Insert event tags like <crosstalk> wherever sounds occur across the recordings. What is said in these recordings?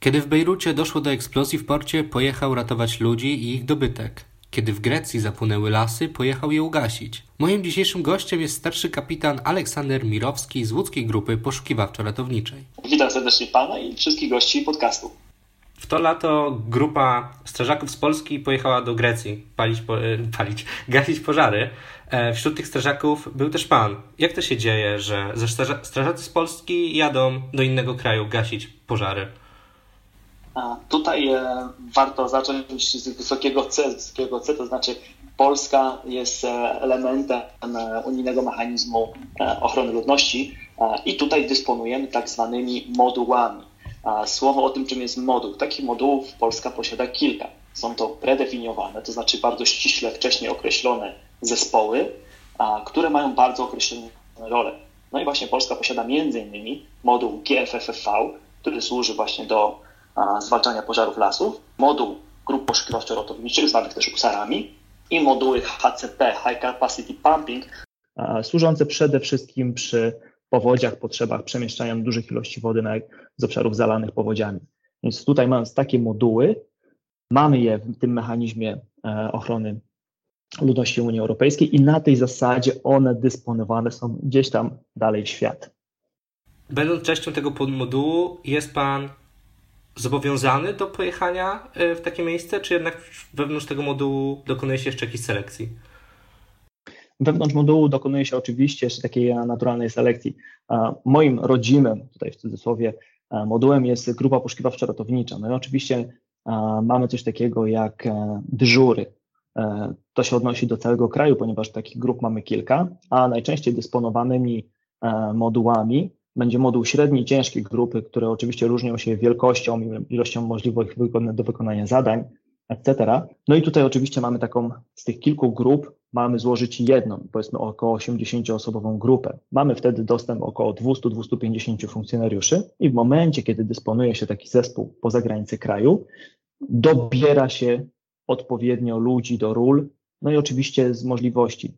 Kiedy w Bejrucie doszło do eksplozji w porcie, pojechał ratować ludzi i ich dobytek. Kiedy w Grecji zapłynęły lasy, pojechał je ugasić. Moim dzisiejszym gościem jest starszy kapitan Aleksander Mirowski z łódzkiej grupy poszukiwawczo-ratowniczej. Witam serdecznie Pana i wszystkich gości podcastu. W to lato grupa strażaków z Polski pojechała do Grecji palić, e, palić <laughs> gasić pożary. E, wśród tych strażaków był też Pan. Jak to się dzieje, że strażacy z Polski jadą do innego kraju gasić pożary? Tutaj e, warto zacząć z wysokiego C, wysokiego C, to znaczy Polska jest elementem unijnego mechanizmu ochrony ludności i tutaj dysponujemy tak zwanymi modułami. Słowo o tym, czym jest moduł. Takich modułów Polska posiada kilka. Są to predefiniowane, to znaczy bardzo ściśle wcześniej określone zespoły, które mają bardzo określone role. No i właśnie Polska posiada innymi moduł GFFV, który służy właśnie do zwalczania pożarów lasów, moduł grup poszukiwawczo-ratowniczych, zwanych też USARami i moduły HCP, High Capacity Pumping, służące przede wszystkim przy powodziach, potrzebach przemieszczania dużych ilości wody na, z obszarów zalanych powodziami. Więc tutaj mając takie moduły, mamy je w tym mechanizmie e, ochrony ludności Unii Europejskiej i na tej zasadzie one dysponowane są gdzieś tam dalej w świat. Będąc częścią tego podmodułu, jest Pan zobowiązany do pojechania e, w takie miejsce, czy jednak wewnątrz tego modułu dokonuje się jeszcze jakiejś selekcji? Wewnątrz modułu dokonuje się oczywiście jeszcze takiej naturalnej selekcji. Moim rodzimym, tutaj w cudzysłowie, modułem jest grupa poszukiwawczo-ratownicza. No i oczywiście mamy coś takiego jak e, dyżury. E, to się odnosi do całego kraju, ponieważ takich grup mamy kilka, a najczęściej dysponowanymi modułami będzie moduł średniej, ciężkiej grupy, które oczywiście różnią się wielkością, ilością możliwych do wykonania zadań, etc. No i tutaj oczywiście mamy taką, z tych kilku grup mamy złożyć jedną, powiedzmy około 80-osobową grupę. Mamy wtedy dostęp około 200-250 funkcjonariuszy i w momencie, kiedy dysponuje się taki zespół poza granicy kraju, dobiera się odpowiednio ludzi do ról, no i oczywiście z możliwości.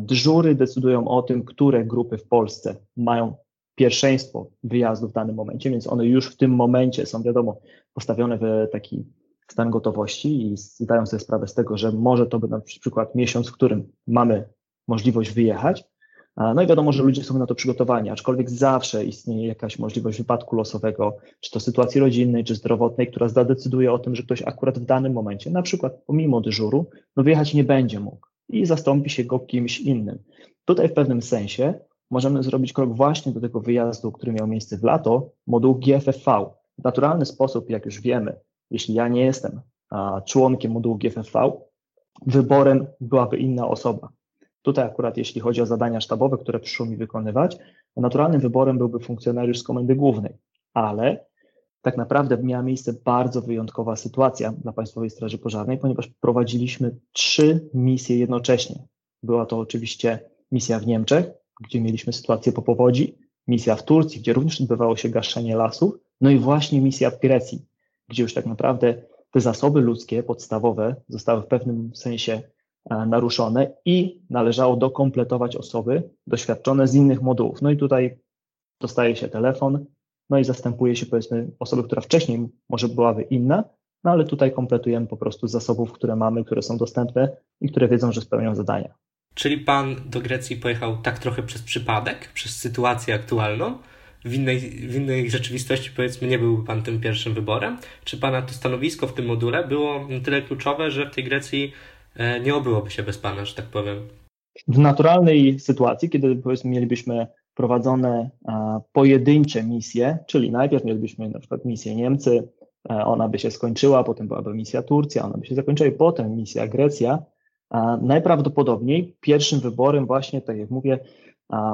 Dyżury decydują o tym, które grupy w Polsce mają pierwszeństwo wyjazdu w danym momencie, więc one już w tym momencie są, wiadomo, postawione w taki stan gotowości i zdają sobie sprawę z tego, że może to być na przykład miesiąc, w którym mamy możliwość wyjechać. No i wiadomo, że ludzie są na to przygotowani, aczkolwiek zawsze istnieje jakaś możliwość wypadku losowego, czy to sytuacji rodzinnej, czy zdrowotnej, która zadecyduje o tym, że ktoś akurat w danym momencie, na przykład pomimo dyżuru, no wyjechać nie będzie mógł i zastąpi się go kimś innym. Tutaj w pewnym sensie możemy zrobić krok właśnie do tego wyjazdu, który miał miejsce w lato, moduł GFFV. W naturalny sposób, jak już wiemy, jeśli ja nie jestem członkiem modułu GFFV, wyborem byłaby inna osoba. Tutaj akurat jeśli chodzi o zadania sztabowe, które przyszło mi wykonywać, naturalnym wyborem byłby funkcjonariusz z komendy głównej, ale tak naprawdę miała miejsce bardzo wyjątkowa sytuacja dla Państwowej Straży Pożarnej, ponieważ prowadziliśmy trzy misje jednocześnie. Była to oczywiście misja w Niemczech, gdzie mieliśmy sytuację po powodzi, misja w Turcji, gdzie również odbywało się gaszenie lasów, no i właśnie misja w Grecji, gdzie już tak naprawdę te zasoby ludzkie podstawowe zostały w pewnym sensie e, naruszone i należało dokompletować osoby doświadczone z innych modułów. No i tutaj dostaje się telefon, no i zastępuje się powiedzmy osoby, która wcześniej może byłaby inna, no ale tutaj kompletujemy po prostu zasobów, które mamy, które są dostępne i które wiedzą, że spełnią zadania. Czyli pan do Grecji pojechał tak trochę przez przypadek, przez sytuację aktualną? W innej, w innej rzeczywistości, powiedzmy, nie byłby pan tym pierwszym wyborem? Czy pana to stanowisko w tym module było tyle kluczowe, że w tej Grecji e, nie obyłoby się bez pana, że tak powiem? W naturalnej sytuacji, kiedy powiedzmy mielibyśmy prowadzone pojedyncze misje, czyli najpierw mielibyśmy na przykład misję Niemcy, e, ona by się skończyła, potem byłaby misja Turcja, ona by się zakończyła i potem misja Grecja, Najprawdopodobniej pierwszym wyborem właśnie, tak jak mówię,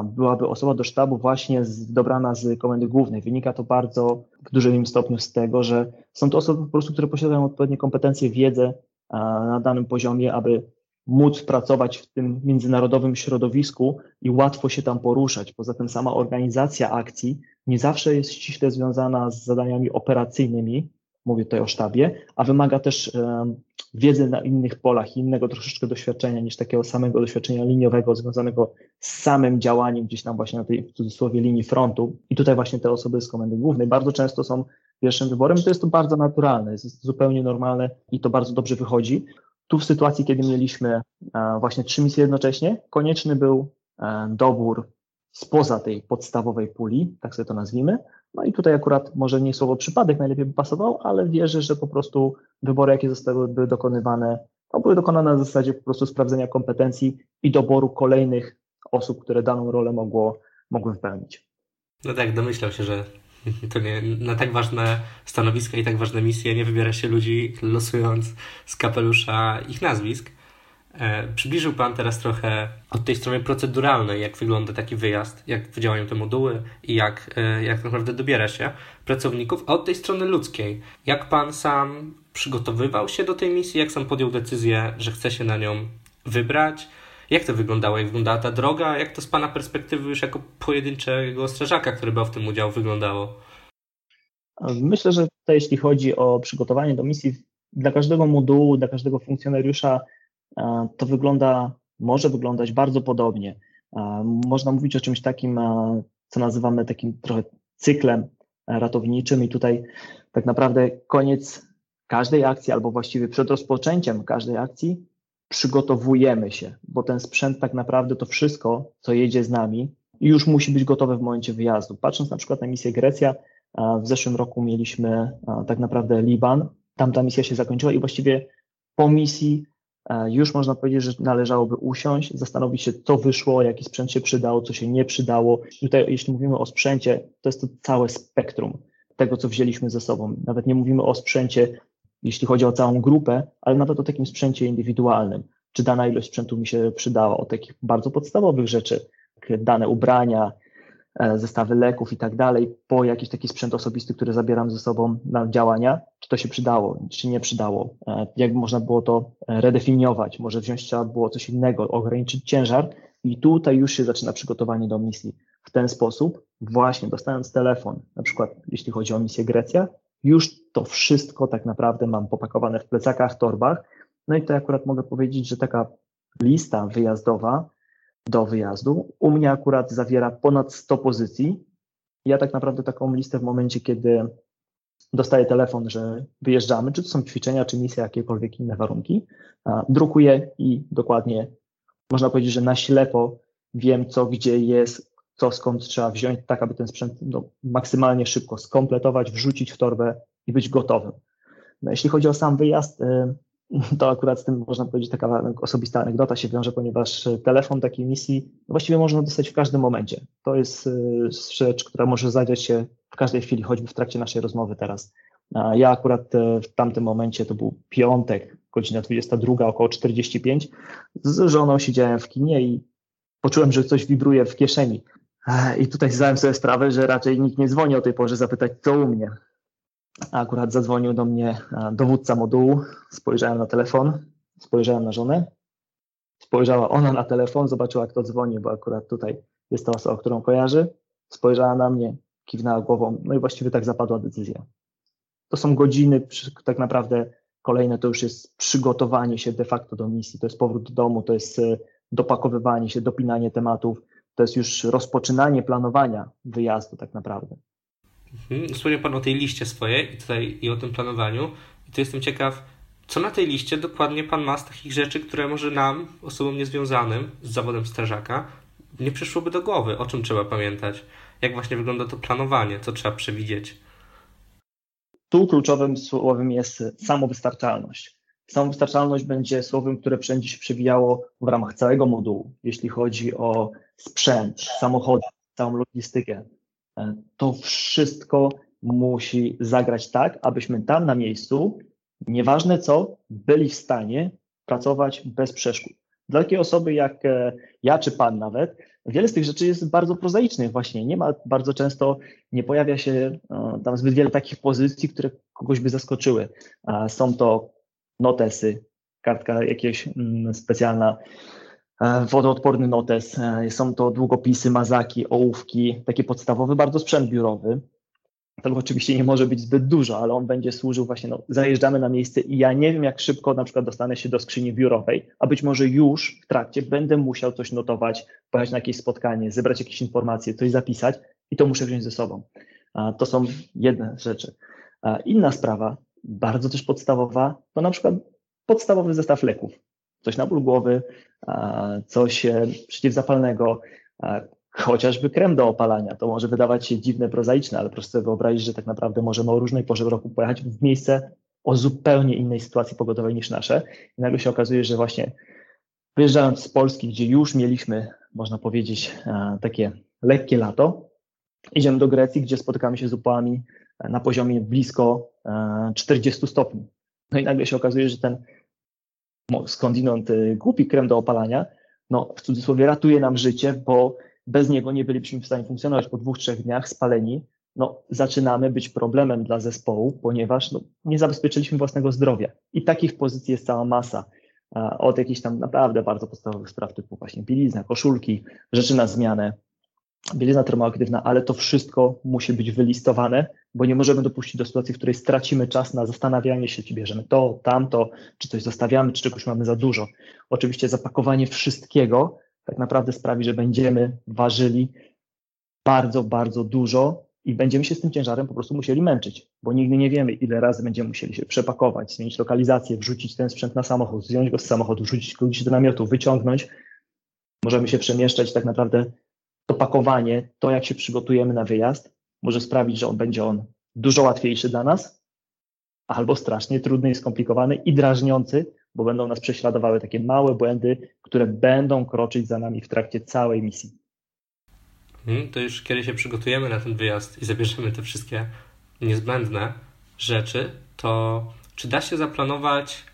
byłaby osoba do sztabu właśnie dobrana z komendy głównej. Wynika to bardzo w dużym stopniu z tego, że są to osoby po prostu, które posiadają odpowiednie kompetencje, wiedzę na danym poziomie, aby móc pracować w tym międzynarodowym środowisku i łatwo się tam poruszać. Poza tym sama organizacja akcji nie zawsze jest ściśle związana z zadaniami operacyjnymi, mówię tutaj o sztabie, a wymaga też wiedzy na innych polach, innego troszeczkę doświadczenia niż takiego samego doświadczenia liniowego związanego z samym działaniem gdzieś tam właśnie na tej w cudzysłowie linii frontu. I tutaj właśnie te osoby z komendy głównej bardzo często są pierwszym wyborem i to jest to bardzo naturalne, jest zupełnie normalne i to bardzo dobrze wychodzi. Tu w sytuacji, kiedy mieliśmy e, właśnie trzy misje jednocześnie, konieczny był e, dobór spoza tej podstawowej puli, tak sobie to nazwijmy. No i tutaj akurat może nie słowo przypadek najlepiej by pasował, ale wierzę, że po prostu wybory, jakie zostały dokonywane, no były dokonane na zasadzie po prostu sprawdzenia kompetencji i doboru kolejnych osób, które daną rolę mogło, mogły wypełnić. No tak, domyślał się, że <laughs> to nie, na tak ważne stanowiska i tak ważne misje nie wybiera się ludzi losując z kapelusza ich nazwisk. E, przybliżył Pan teraz trochę od tej strony proceduralnej, jak wygląda taki wyjazd, jak działają te moduły i jak, e, jak naprawdę dobiera się pracowników, a od tej strony ludzkiej, jak Pan sam przygotowywał się do tej misji, jak sam podjął decyzję, że chce się na nią wybrać, jak to wyglądało, jak wyglądała ta droga, jak to z Pana perspektywy już jako pojedynczego strażaka, który brał w tym udział, wyglądało? Myślę, że to jeśli chodzi o przygotowanie do misji, dla każdego modułu, dla każdego funkcjonariusza to wygląda, może wyglądać bardzo podobnie. Można mówić o czymś takim, co nazywamy takim trochę cyklem ratowniczym i tutaj tak naprawdę koniec każdej akcji, albo właściwie przed rozpoczęciem każdej akcji przygotowujemy się, bo ten sprzęt tak naprawdę to wszystko, co jedzie z nami, już musi być gotowe w momencie wyjazdu. Patrząc na przykład na misję Grecja, w zeszłym roku mieliśmy tak naprawdę Liban, tam ta misja się zakończyła i właściwie po misji E, już można powiedzieć, że należałoby usiąść, zastanowić się, co wyszło, jaki sprzęt się przydał, co się nie przydało. Tutaj, jeśli mówimy o sprzęcie, to jest to całe spektrum tego, co wzięliśmy ze sobą. Nawet nie mówimy o sprzęcie, jeśli chodzi o całą grupę, ale nawet o takim sprzęcie indywidualnym. Czy dana ilość sprzętu mi się przydała, o takich bardzo podstawowych rzeczy, jak dane ubrania, E, zestawy leków i tak dalej, po jakiś taki sprzęt osobisty, który zabieram ze sobą na działania, czy to się przydało, czy nie przydało, e, jak można było to redefiniować, może wziąć trzeba było coś innego, ograniczyć ciężar i tutaj już się zaczyna przygotowanie do misji. W ten sposób, właśnie dostając telefon, na przykład jeśli chodzi o misję Grecja, już to wszystko tak naprawdę mam popakowane w plecakach, torbach, no i to akurat mogę powiedzieć, że taka lista wyjazdowa do wyjazdu. U mnie akurat zawiera ponad 100 pozycji. Ja tak naprawdę taką listę w momencie, kiedy dostaję telefon, że wyjeżdżamy, czy to są ćwiczenia, czy misje, jakiekolwiek inne warunki, drukuję i dokładnie można powiedzieć, że na ślepo wiem, co gdzie jest, co skąd trzeba wziąć, tak aby ten sprzęt no, maksymalnie szybko skompletować, wrzucić w torbę i być gotowym. No, jeśli chodzi o sam wyjazd, y, to akurat z tym można powiedzieć taka osobista anegdota się wiąże, ponieważ telefon takiej misji właściwie można dostać w każdym momencie. To jest y, rzecz, która może zadziać się w każdej chwili, choćby w trakcie naszej rozmowy teraz. Ja akurat e, w tamtym momencie, to był piątek, godzina 22, około 45, z żoną siedziałem w kinie i poczułem, że coś wibruje w kieszeni. I tutaj zdałem sobie sprawę, że raczej nikt nie dzwoni o tej porze zapytać, co u mnie. Akurat zadzwonił do mnie dowódca modułu, spojrzałem na telefon, spojrzałem na żonę, spojrzała ona na telefon, zobaczyła kto dzwoni, bo akurat tutaj jest to osoba, którą kojarzy, spojrzała na mnie, kiwnęła głową, no i właściwie tak zapadła decyzja. To są godziny, tak naprawdę kolejne to już jest przygotowanie się de facto do misji, to jest powrót do domu, to jest e, dopakowywanie się, dopinanie tematów, to jest już rozpoczynanie planowania wyjazdu tak naprawdę. Mhm. Wspomniał Pan o tej liście swojej i, tutaj, i o tym planowaniu. I tu jestem ciekaw, co na tej liście dokładnie Pan ma z takich rzeczy, które może nam, osobom niezwiązanym z zawodem strażaka, nie przyszłoby do głowy. O czym trzeba pamiętać? Jak właśnie wygląda to planowanie? Co trzeba przewidzieć? Tu kluczowym słowem jest samowystarczalność. Samowystarczalność będzie słowem, które wszędzie się przewijało w ramach całego modułu, jeśli chodzi o sprzęt, samochody, całą logistykę. E, to wszystko musi zagrać tak, abyśmy tam na miejscu, nieważne co, byli w stanie pracować bez przeszkód. Dla takiej osoby jak e, ja czy pan nawet, wiele z tych rzeczy jest bardzo prozaicznych właśnie. Nie ma bardzo często, nie pojawia się e, tam zbyt wiele takich pozycji, które kogoś by zaskoczyły. Są to notesy, kartka jakaś mm, specjalna, wodoodporny notes, e, są to długopisy, mazaki, ołówki, taki podstawowy bardzo sprzęt biurowy. tego oczywiście nie może być zbyt dużo, ale on będzie służył właśnie, no, zajeżdżamy na miejsce i ja nie wiem, jak szybko na przykład dostanę się do skrzyni biurowej, a być może już w trakcie będę musiał coś notować, pojechać na jakieś spotkanie, zebrać jakieś informacje, coś zapisać i to muszę wziąć ze sobą. To są jedne rzeczy. Inna sprawa, bardzo też podstawowa, to na przykład podstawowy zestaw leków. Coś na ból głowy, coś e, przeciwzapalnego, chociażby krem do opalania. To może wydawać się dziwne, prozaiczne, ale proszę sobie wyobrazić, że tak naprawdę możemy o różnej porze roku pojechać w miejsce o zupełnie innej sytuacji pogodowej niż nasze. I nagle się okazuje, że właśnie wyjeżdżając z Polski, gdzie już mieliśmy, można powiedzieć, takie lekkie lato, idziemy do Grecji, gdzie spotykamy się z upałami na poziomie blisko 40 stopni. No i nagle się okazuje, że ten skądinąd y, głupi krem do opalania, no w cudzysłowie ratuje nam życie, bo bez niego nie bylibyśmy w stanie funkcjonować po dwóch, trzech dniach spaleni. No, zaczynamy być problemem dla zespołu, ponieważ no, nie zabezpieczyliśmy własnego zdrowia. I takich pozycji jest cała masa. Od jakichś tam naprawdę bardzo podstawowych spraw typu właśnie bielizna, koszulki, rzeczy na zmianę, bielizna termoaktywna, ale to wszystko musi być wylistowane, bo nie możemy dopuścić do sytuacji, w której stracimy czas na zastanawianie się, czy bierzemy to, tamto, czy coś zostawiamy, czy czegoś mamy za dużo. Oczywiście zapakowanie wszystkiego tak naprawdę sprawi, że będziemy ważyli bardzo, bardzo dużo i będziemy się z tym ciężarem po prostu musieli męczyć, bo nigdy nie wiemy, ile razy będziemy musieli się przepakować, zmienić lokalizację, wrzucić ten sprzęt na samochód, zdjąć go z samochodu, wrzucić kogoś do namiotu, wyciągnąć. Możemy się przemieszczać tak naprawdę to pakowanie, to jak się przygotujemy na wyjazd, może sprawić, że on będzie on dużo łatwiejszy dla nas, albo strasznie trudny i skomplikowany i drażniący, bo będą nas prześladowały takie małe błędy, które będą kroczyć za nami w trakcie całej misji. Hmm, to już kiedy się przygotujemy na ten wyjazd i zabierzemy te wszystkie niezbędne rzeczy, to czy da się zaplanować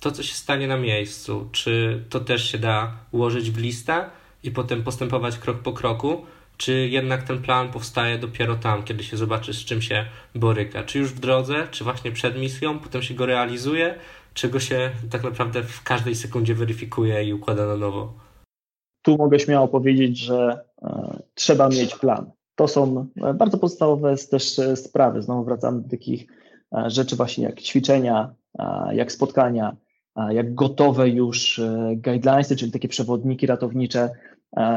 to, co się stanie na miejscu? Czy to też się da ułożyć w listę i potem postępować krok po kroku? czy jednak ten plan powstaje dopiero tam, kiedy się zobaczy, z czym się boryka? Czy już w drodze, czy właśnie przed misją, potem się go realizuje, czy go się tak naprawdę w każdej sekundzie weryfikuje i układa na nowo? Tu mogę śmiało powiedzieć, że e, trzeba mieć plan. To są e, bardzo podstawowe też e, sprawy. Znowu wracamy do takich rzeczy właśnie jak ćwiczenia, jak spotkania, jak gotowe już guidelinesy, czyli takie przewodniki ratownicze,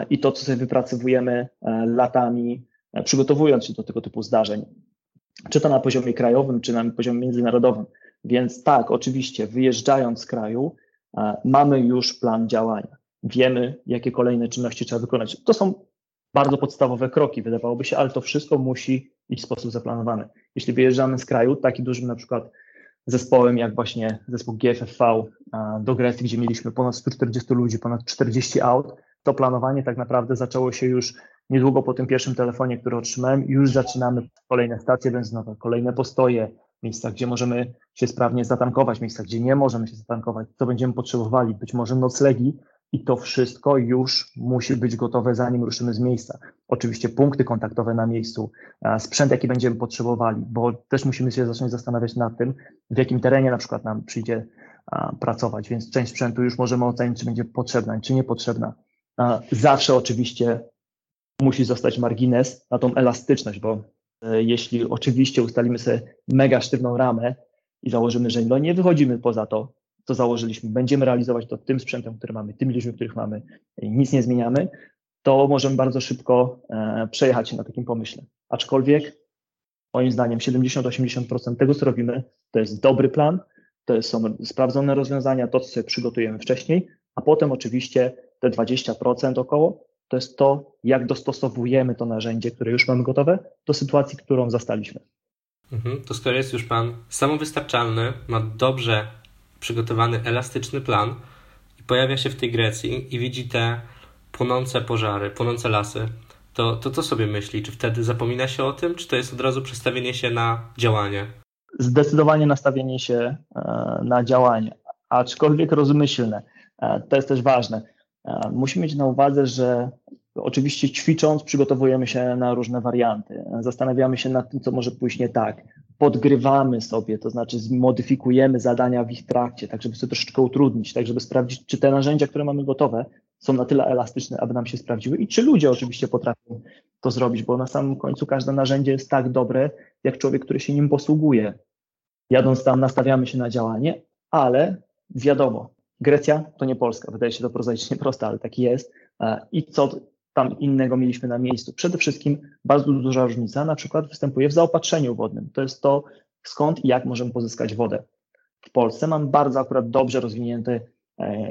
i to, co sobie wypracowujemy e, latami, e, przygotowując się do tego typu zdarzeń, czy to na poziomie krajowym, czy na poziomie międzynarodowym. Więc tak, oczywiście, wyjeżdżając z kraju, mamy już plan działania. Wiemy, jakie kolejne czynności trzeba wykonać. To są bardzo podstawowe kroki, wydawałoby się, ale to wszystko musi iść w sposób zaplanowany. Jeśli wyjeżdżamy z kraju, taki dużym na przykład zespołem, jak właśnie zespół GFFV do Grecji, gdzie mieliśmy ponad 140 ludzi, ponad 40 aut, to planowanie tak naprawdę zaczęło się już niedługo po tym pierwszym telefonie, który otrzymałem. Już zaczynamy kolejne stacje benzynowe, kolejne postoje, miejsca, gdzie możemy się sprawnie zatankować, miejsca, gdzie nie możemy się zatankować, co będziemy potrzebowali, być może noclegi i to wszystko już musi być gotowe, zanim ruszymy z miejsca. Oczywiście punkty kontaktowe na miejscu, sprzęt, jaki będziemy potrzebowali, bo też musimy się zacząć zastanawiać nad tym, w jakim terenie na przykład nam przyjdzie pracować, więc część sprzętu już możemy ocenić, czy będzie potrzebna, czy niepotrzebna. Zawsze oczywiście musi zostać margines na tą elastyczność, bo e, jeśli oczywiście ustalimy sobie mega sztywną ramę i założymy, że no nie wychodzimy poza to, co założyliśmy, będziemy realizować to tym sprzętem, który mamy, tymi ludźmi, których mamy, nic nie zmieniamy, to możemy bardzo szybko e, przejechać się na takim pomyśle. Aczkolwiek moim zdaniem 70-80% tego, co robimy, to jest dobry plan, to są sprawdzone rozwiązania, to, co sobie przygotujemy wcześniej, a potem oczywiście te 20% około, to jest to, jak dostosowujemy to narzędzie, które już mamy gotowe, do sytuacji, którą zastaliśmy. Mhm, to skoro jest już Pan samowystarczalny, ma dobrze przygotowany, elastyczny plan i pojawia się w tej Grecji i widzi te płonące pożary, płonące lasy, to, to co sobie myśli? Czy wtedy zapomina się o tym, czy to jest od razu przestawienie się na działanie? Zdecydowanie nastawienie się e, na działanie, aczkolwiek rozmyślne. E, to jest też ważne. E, musimy mieć na uwadze, że oczywiście ćwicząc przygotowujemy się na różne warianty. Zastanawiamy się nad tym, co może pójść nie tak. Podgrywamy sobie, to znaczy zmodyfikujemy zadania w ich trakcie, tak żeby sobie troszeczkę utrudnić, tak żeby sprawdzić, czy te narzędzia, które mamy gotowe, są na tyle elastyczne, aby nam się sprawdziły i czy ludzie oczywiście potrafią to zrobić, bo na samym końcu każde narzędzie jest tak dobre, jak człowiek, który się nim posługuje. Jadąc tam, nastawiamy się na działanie, ale wiadomo, Grecja to nie Polska. Wydaje się to prozaicznie proste, ale tak jest. E, I co tam innego mieliśmy na miejscu? Przede wszystkim bardzo duża różnica na przykład występuje w zaopatrzeniu wodnym. To jest to, skąd i jak możemy pozyskać wodę. W Polsce mam bardzo akurat dobrze rozwinięte e,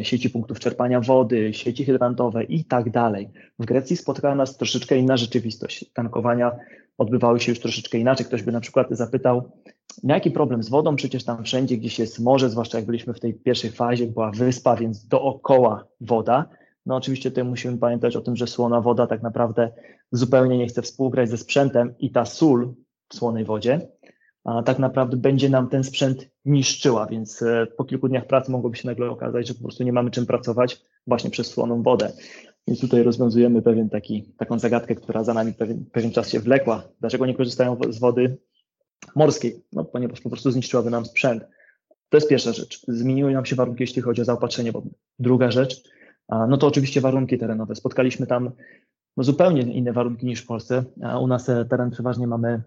sieci punktów czerpania wody, sieci hydrantowe i tak dalej. W Grecji spotkała nas troszeczkę inna rzeczywistość. Tankowania odbywały się już troszeczkę inaczej. Ktoś by na przykład zapytał, jaki problem z wodą? Przecież tam wszędzie gdzieś jest morze, zwłaszcza jak byliśmy w tej pierwszej fazie, była wyspa, więc dookoła woda. No oczywiście tutaj musimy pamiętać o tym, że słona woda tak naprawdę zupełnie nie chce współgrać ze sprzętem i ta sól w słonej wodzie a tak naprawdę będzie nam ten sprzęt niszczyła, więc e, po kilku dniach pracy mogłoby się nagle okazać, że po prostu nie mamy czym pracować właśnie przez słoną wodę. Więc tutaj rozwiązujemy pewien taki, taką zagadkę, która za nami pewien, pewien czas się wlekła. Dlaczego nie korzystają z wody morskiej? No, ponieważ po prostu zniszczyłaby nam sprzęt. To jest pierwsza rzecz. Zmieniły nam się warunki, jeśli chodzi o zaopatrzenie wodne. Druga rzecz, no to oczywiście warunki terenowe. Spotkaliśmy tam no, zupełnie inne warunki niż w Polsce. U nas e, teren przeważnie mamy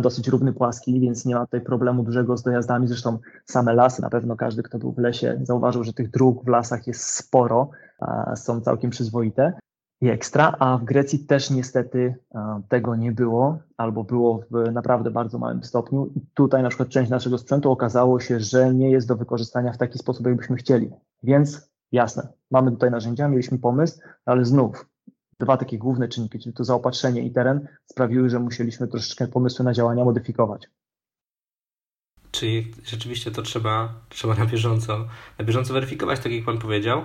dosyć równy, płaski, więc nie ma tutaj problemu dużego z dojazdami. Zresztą same lasy, na pewno każdy, kto był w lesie, zauważył, że tych dróg w lasach jest sporo, są całkiem przyzwoite i ekstra, a w Grecji też niestety tego nie było, albo było w naprawdę bardzo małym stopniu. I tutaj na przykład część naszego sprzętu okazało się, że nie jest do wykorzystania w taki sposób, jakbyśmy chcieli. Więc jasne, mamy tutaj narzędzia, mieliśmy pomysł, ale znów dwa takie główne czynniki, czyli to zaopatrzenie i teren, sprawiły, że musieliśmy troszeczkę pomysły na działania modyfikować. Czyli rzeczywiście to trzeba, trzeba na bieżąco, na bieżąco weryfikować, tak jak Pan powiedział.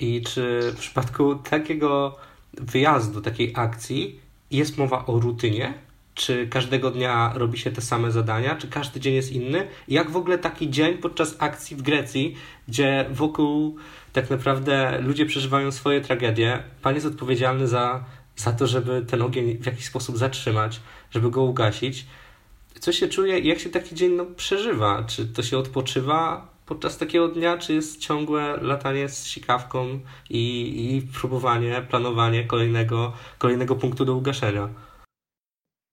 I czy w przypadku takiego wyjazdu, takiej akcji jest mowa o rutynie? Czy każdego dnia robi się te same zadania? Czy każdy dzień jest inny? Jak w ogóle taki dzień podczas akcji w Grecji, gdzie wokół tak naprawdę ludzie przeżywają swoje tragedie, pan jest odpowiedzialny za, za to, żeby ten ogień w jakiś sposób zatrzymać, żeby go ugasić. Co się czuje i jak się taki dzień no, przeżywa? Czy to się odpoczywa podczas takiego dnia, czy jest ciągłe latanie z sikawką i, i próbowanie, planowanie kolejnego, kolejnego punktu do ugaszenia?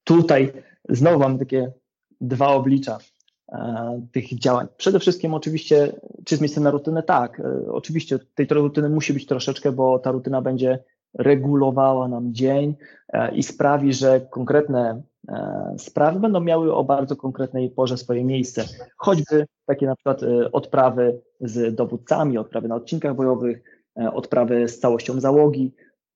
Tutaj znowu mam takie dwa oblicza e, tych działań. Przede wszystkim oczywiście, czy jest miejsce na rutynę? Tak, e, oczywiście tej rutyny musi być troszeczkę, bo ta rutyna będzie regulowała nam dzień e, i sprawi, że konkretne sprawy będą miały o bardzo konkretnej porze swoje miejsce. Choćby takie na przykład odprawy z dowódcami, odprawy na odcinkach bojowych, odprawy z całością załogi.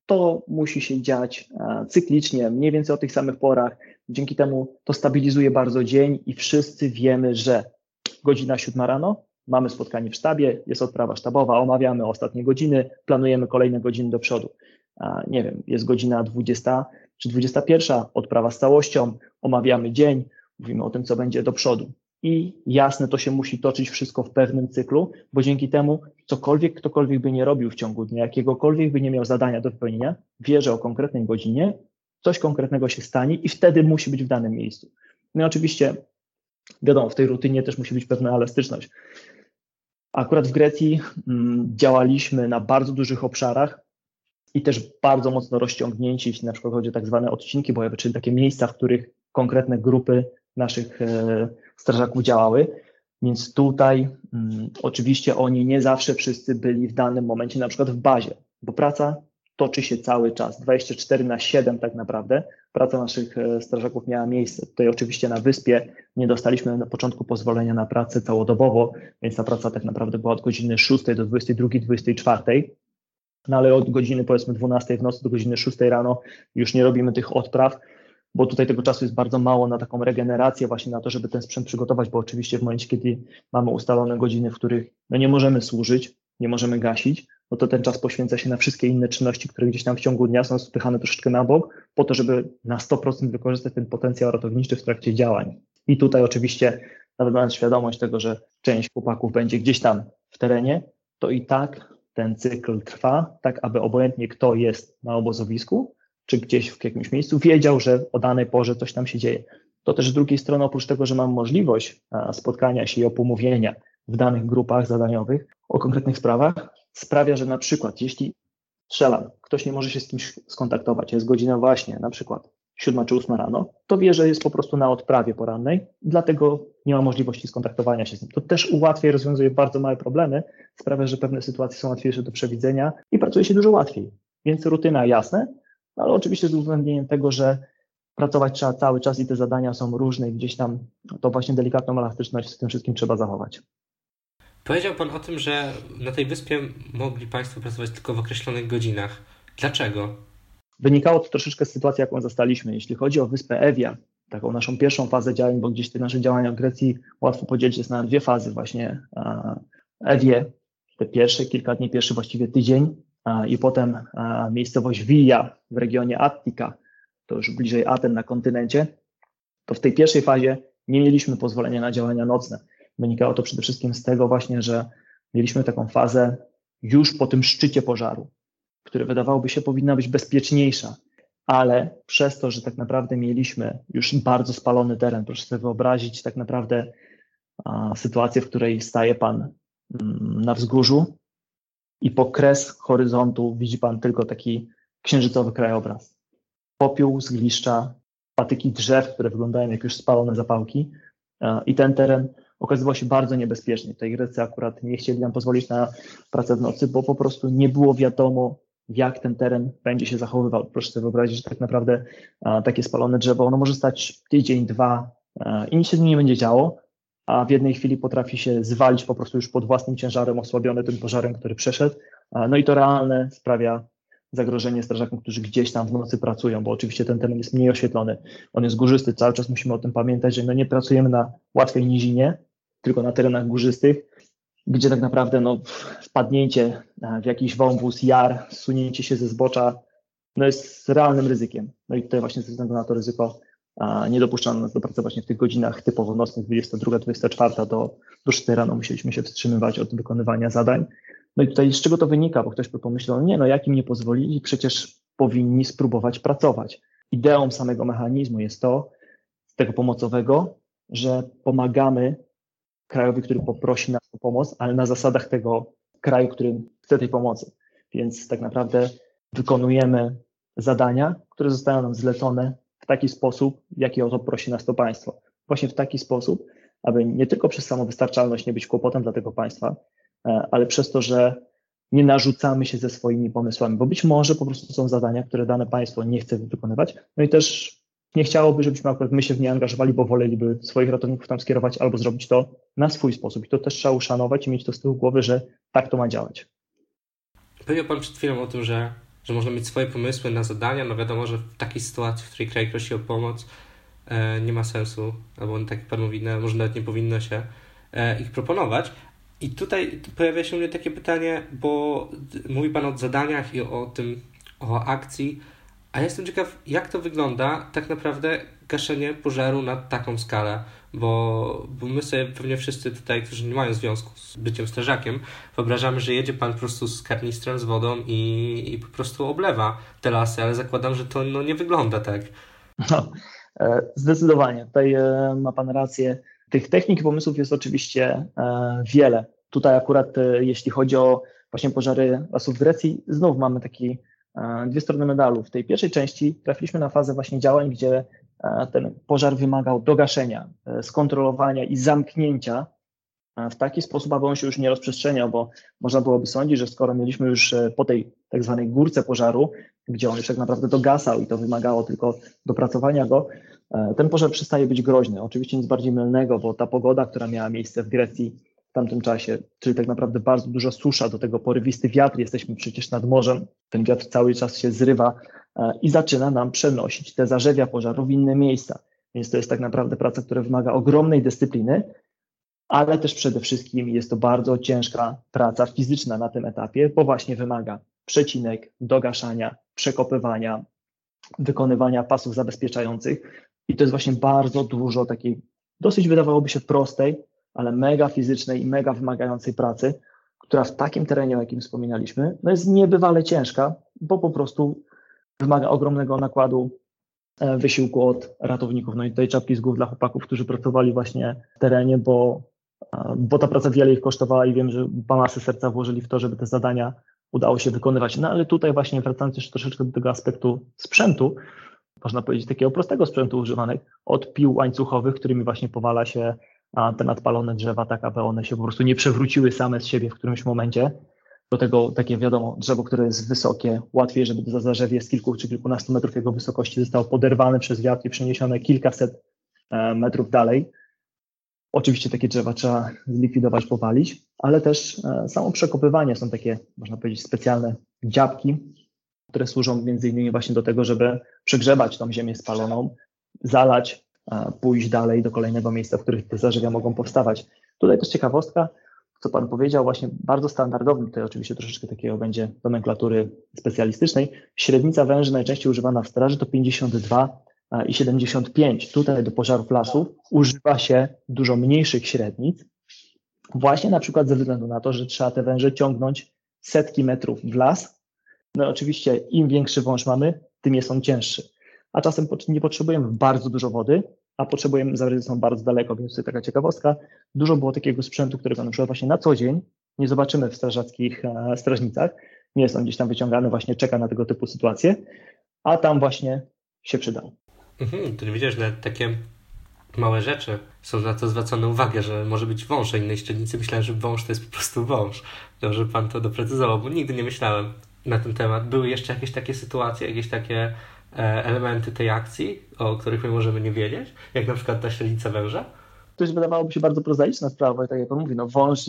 To musi się dziać cyklicznie, mniej więcej o tych samych porach. Dzięki temu to stabilizuje bardzo dzień i wszyscy wiemy, że godzina siódma rano, mamy spotkanie w sztabie, jest odprawa sztabowa, omawiamy ostatnie godziny, planujemy kolejne godziny do przodu nie wiem, jest godzina 20 czy 21, odprawa z całością, omawiamy dzień, mówimy o tym, co będzie do przodu. I jasne, to się musi toczyć wszystko w pewnym cyklu, bo dzięki temu cokolwiek ktokolwiek by nie robił w ciągu dnia, jakiegokolwiek by nie miał zadania do wypełnienia, wie, że o konkretnej godzinie coś konkretnego się stanie i wtedy musi być w danym miejscu. No i oczywiście, wiadomo, w tej rutynie też musi być pewna elastyczność. Akurat w Grecji mm, działaliśmy na bardzo dużych obszarach, i też bardzo mocno rozciągnięci, jeśli na przykład chodzi o tak zwane odcinki bojowe, czyli takie miejsca, w których konkretne grupy naszych e, strażaków działały. Więc tutaj mm, oczywiście oni nie zawsze wszyscy byli w danym momencie na przykład w bazie, bo praca toczy się cały czas, 24 na 7 tak naprawdę. Praca naszych e, strażaków miała miejsce. Tutaj oczywiście na wyspie nie dostaliśmy na początku pozwolenia na pracę całodobowo, więc ta praca tak naprawdę była od godziny 6 do 22, 24 no ale od godziny powiedzmy 12 w nocy do godziny 6 rano już nie robimy tych odpraw, bo tutaj tego czasu jest bardzo mało na taką regenerację, właśnie na to, żeby ten sprzęt przygotować, bo oczywiście w momencie, kiedy mamy ustalone godziny, w których no nie możemy służyć, nie możemy gasić, no to ten czas poświęca się na wszystkie inne czynności, które gdzieś tam w ciągu dnia są spychane troszeczkę na bok, po to, żeby na 100% wykorzystać ten potencjał ratowniczy w trakcie działań. I tutaj oczywiście, nawet mając świadomość tego, że część chłopaków będzie gdzieś tam w terenie, to i tak ten cykl trwa, tak aby obojętnie kto jest na obozowisku, czy gdzieś w jakimś miejscu, wiedział, że o danej porze coś tam się dzieje. To też z drugiej strony, oprócz tego, że mam możliwość spotkania się i opomówienia w danych grupach zadaniowych o konkretnych sprawach, sprawia, że na przykład jeśli strzelam, ktoś nie może się z kimś skontaktować, jest godzina właśnie na przykład 7 czy 8 rano, to wie, że jest po prostu na odprawie porannej, dlatego nie ma możliwości skontaktowania się z nim. To też ułatwia i rozwiązuje bardzo małe problemy, sprawia, że pewne sytuacje są łatwiejsze do przewidzenia i pracuje się dużo łatwiej. Więc rutyna jasne, ale oczywiście z uwzględnieniem tego, że pracować trzeba cały czas i te zadania są różne i gdzieś tam to właśnie delikatną elastyczność z tym wszystkim trzeba zachować. Powiedział Pan o tym, że na tej wyspie mogli Państwo pracować tylko w określonych godzinach. Dlaczego? Wynikało to troszeczkę z sytuacji, jaką zastaliśmy. Jeśli chodzi o wyspę Evia, taką naszą pierwszą fazę działań, bo gdzieś te nasze działania w Grecji łatwo podzielić jest na dwie fazy właśnie. Ewie, te pierwsze kilka dni, pierwszy właściwie tydzień i potem miejscowość Villa w regionie Attika, to już bliżej Aten na kontynencie, to w tej pierwszej fazie nie mieliśmy pozwolenia na działania nocne. Wynikało to przede wszystkim z tego właśnie, że mieliśmy taką fazę już po tym szczycie pożaru, który wydawałoby się powinna być bezpieczniejsza, ale przez to, że tak naprawdę mieliśmy już bardzo spalony teren, proszę sobie wyobrazić tak naprawdę a, sytuację, w której staje Pan mm, na wzgórzu i po kres horyzontu widzi Pan tylko taki księżycowy krajobraz. Popiół, zgliszcza, patyki drzew, które wyglądają jak już spalone zapałki a, i ten teren okazywał się bardzo niebezpieczny. Tej Grecy akurat nie chcieli nam pozwolić na pracę w nocy, bo po prostu nie było wiadomo, jak ten teren będzie się zachowywał. Proszę sobie wyobrazić, że tak naprawdę a, takie spalone drzewo, ono może stać tydzień, dwa a, i nic się z nim nie będzie działo, a w jednej chwili potrafi się zwalić po prostu już pod własnym ciężarem, osłabiony tym pożarem, który przeszedł. No i to realne sprawia zagrożenie strażakom, którzy gdzieś tam w nocy pracują, bo oczywiście ten teren jest mniej oświetlony, on jest górzysty, cały czas musimy o tym pamiętać, że no nie pracujemy na łatwej nizinie, tylko na terenach górzystych, gdzie tak naprawdę no, wpadnięcie w jakiś wąwóz, jar, sunięcie się ze zbocza no jest realnym ryzykiem. No i tutaj właśnie ze względu na to ryzyko nie dopuszczano nas do pracy właśnie w tych godzinach typowo nocnych, 22, 24 do, do 4 rano musieliśmy się wstrzymywać od wykonywania zadań. No i tutaj z czego to wynika? Bo ktoś by pomyślał, nie no, jak im nie pozwolili, przecież powinni spróbować pracować. Ideą samego mechanizmu jest to, tego pomocowego, że pomagamy krajowi, który poprosi nas o pomoc, ale na zasadach tego kraju, który chce tej pomocy. Więc tak naprawdę wykonujemy zadania, które zostają nam zlecone taki sposób, w jaki o to prosi nas to państwo. Właśnie w taki sposób, aby nie tylko przez samowystarczalność nie być kłopotem dla tego państwa, e, ale przez to, że nie narzucamy się ze swoimi pomysłami, bo być może po prostu są zadania, które dane państwo nie chce wykonywać. No i też nie chciałoby, żebyśmy akurat my się w nie angażowali, bo woleliby swoich ratowników tam skierować albo zrobić to na swój sposób. I to też trzeba uszanować i mieć to z tyłu głowy, że tak to ma działać. Powiedział Pan przed chwilą o tym, że, że można mieć swoje pomysły na zadania. No wiadomo, że w takiej sytuacji, w której kraj prosi o pomoc, e, nie ma sensu, albo tak jak Pan mówi, no, może nawet nie powinno się e, ich proponować. I tutaj pojawia się u mnie takie pytanie, bo mówi Pan o zadaniach i o tym, o akcji, a ja jestem ciekaw, jak to wygląda tak naprawdę gaszenie pożaru na taką skalę, bo, bo my sobie pewnie wszyscy tutaj, którzy nie mają związku z byciem strażakiem, wyobrażamy, że jedzie pan po prostu z karnistrem, z wodą i, i po prostu oblewa te lasy, ale zakładam, że to no, nie wygląda tak. No, e, zdecydowanie. Tutaj e, ma pan rację. Tych technik i pomysłów jest oczywiście e, wiele. Tutaj akurat jeśli chodzi o właśnie pożary lasów w Grecji, znów mamy taki dwie strony medalu. W tej pierwszej części trafiliśmy na fazę właśnie działań, gdzie e, ten pożar wymagał dogaszenia, e, skontrolowania i zamknięcia e, w taki sposób, aby on się już nie rozprzestrzeniał, bo można byłoby sądzić, że skoro mieliśmy już po tej tak zwanej górce pożaru, gdzie on już tak naprawdę dogasał i to wymagało tylko dopracowania go, ten pożar przestaje być groźny. Oczywiście nic bardziej mylnego, bo ta pogoda, która miała miejsce w Grecji w tamtym czasie, czyli tak naprawdę bardzo duża susza, do tego porywisty wiatr, jesteśmy przecież nad morzem, ten wiatr cały czas się zrywa e, i zaczyna nam przenosić te zarzewia pożaru w inne miejsca. Więc to jest tak naprawdę praca, która wymaga ogromnej dyscypliny, ale też przede wszystkim jest to bardzo ciężka praca fizyczna na tym etapie, bo właśnie wymaga przecinek, dogaszania, przekopywania, wykonywania pasów zabezpieczających. I to jest właśnie bardzo dużo takiej, dosyć wydawałoby się prostej, ale mega fizycznej i mega wymagającej pracy, która w takim terenie, o jakim wspominaliśmy, no jest niebywale ciężka, bo po prostu wymaga ogromnego nakładu e, wysiłku od ratowników. No i tutaj czapki z głów dla chłopaków, którzy pracowali właśnie w terenie, bo bo ta praca wiele ich kosztowała i wiem, że masy serca włożyli w to, żeby te zadania udało się wykonywać. No ale tutaj właśnie wracając jeszcze troszeczkę do tego aspektu sprzętu, można powiedzieć takiego prostego sprzętu używanych, od pił łańcuchowych, którymi właśnie powala się te nadpalone drzewa, tak aby one się po prostu nie przewróciły same z siebie w którymś momencie. Do tego takie wiadomo, drzewo, które jest wysokie, łatwiej, żeby to zarzewie z kilku czy kilkunastu metrów jego wysokości zostało poderwane przez wiatr i przeniesione kilkaset e, metrów dalej. Oczywiście takie drzewa trzeba zlikwidować, powalić, ale też e, samo przekopywanie są takie, można powiedzieć, specjalne dziabki, które służą między innymi właśnie do tego, żeby przegrzebać tą ziemię spaloną, zalać, pójść dalej do kolejnego miejsca, w których te zarzewia mogą powstawać. Tutaj też ciekawostka, co Pan powiedział, właśnie bardzo standardowym, tutaj oczywiście troszeczkę takiego będzie nomenklatury specjalistycznej. Średnica węży najczęściej używana w straży to 52 i 75. Tutaj do pożarów lasów używa się dużo mniejszych średnic, właśnie na przykład ze względu na to, że trzeba te węże ciągnąć setki metrów w las. No oczywiście im większy wąż mamy, tym jest on cięższy. A czasem nie potrzebujemy bardzo dużo wody, a potrzebujemy, zawody są bardzo daleko, więc tutaj taka ciekawostka. Dużo było takiego sprzętu, którego na przykład właśnie na co dzień nie zobaczymy w strażackich e, strażnicach. Nie jest on gdzieś tam wyciągany, właśnie czeka na tego typu sytuacje, a tam właśnie się przydał. Mhm, to nie wiedziałeś, że takie małe rzeczy są na to zwracane uwagę, że może być wąż, a innej średnicy myślałem, że wąż to jest po prostu wąż. Dobrze pan to doprecyzował, bo nigdy nie myślałem na ten temat. Były jeszcze jakieś takie sytuacje, jakieś takie elementy tej akcji, o których my możemy nie wiedzieć, jak na przykład ta średnica węża? To już wydawałoby się bardzo prozaiczna sprawa, tak jak pan mówi, no wąż,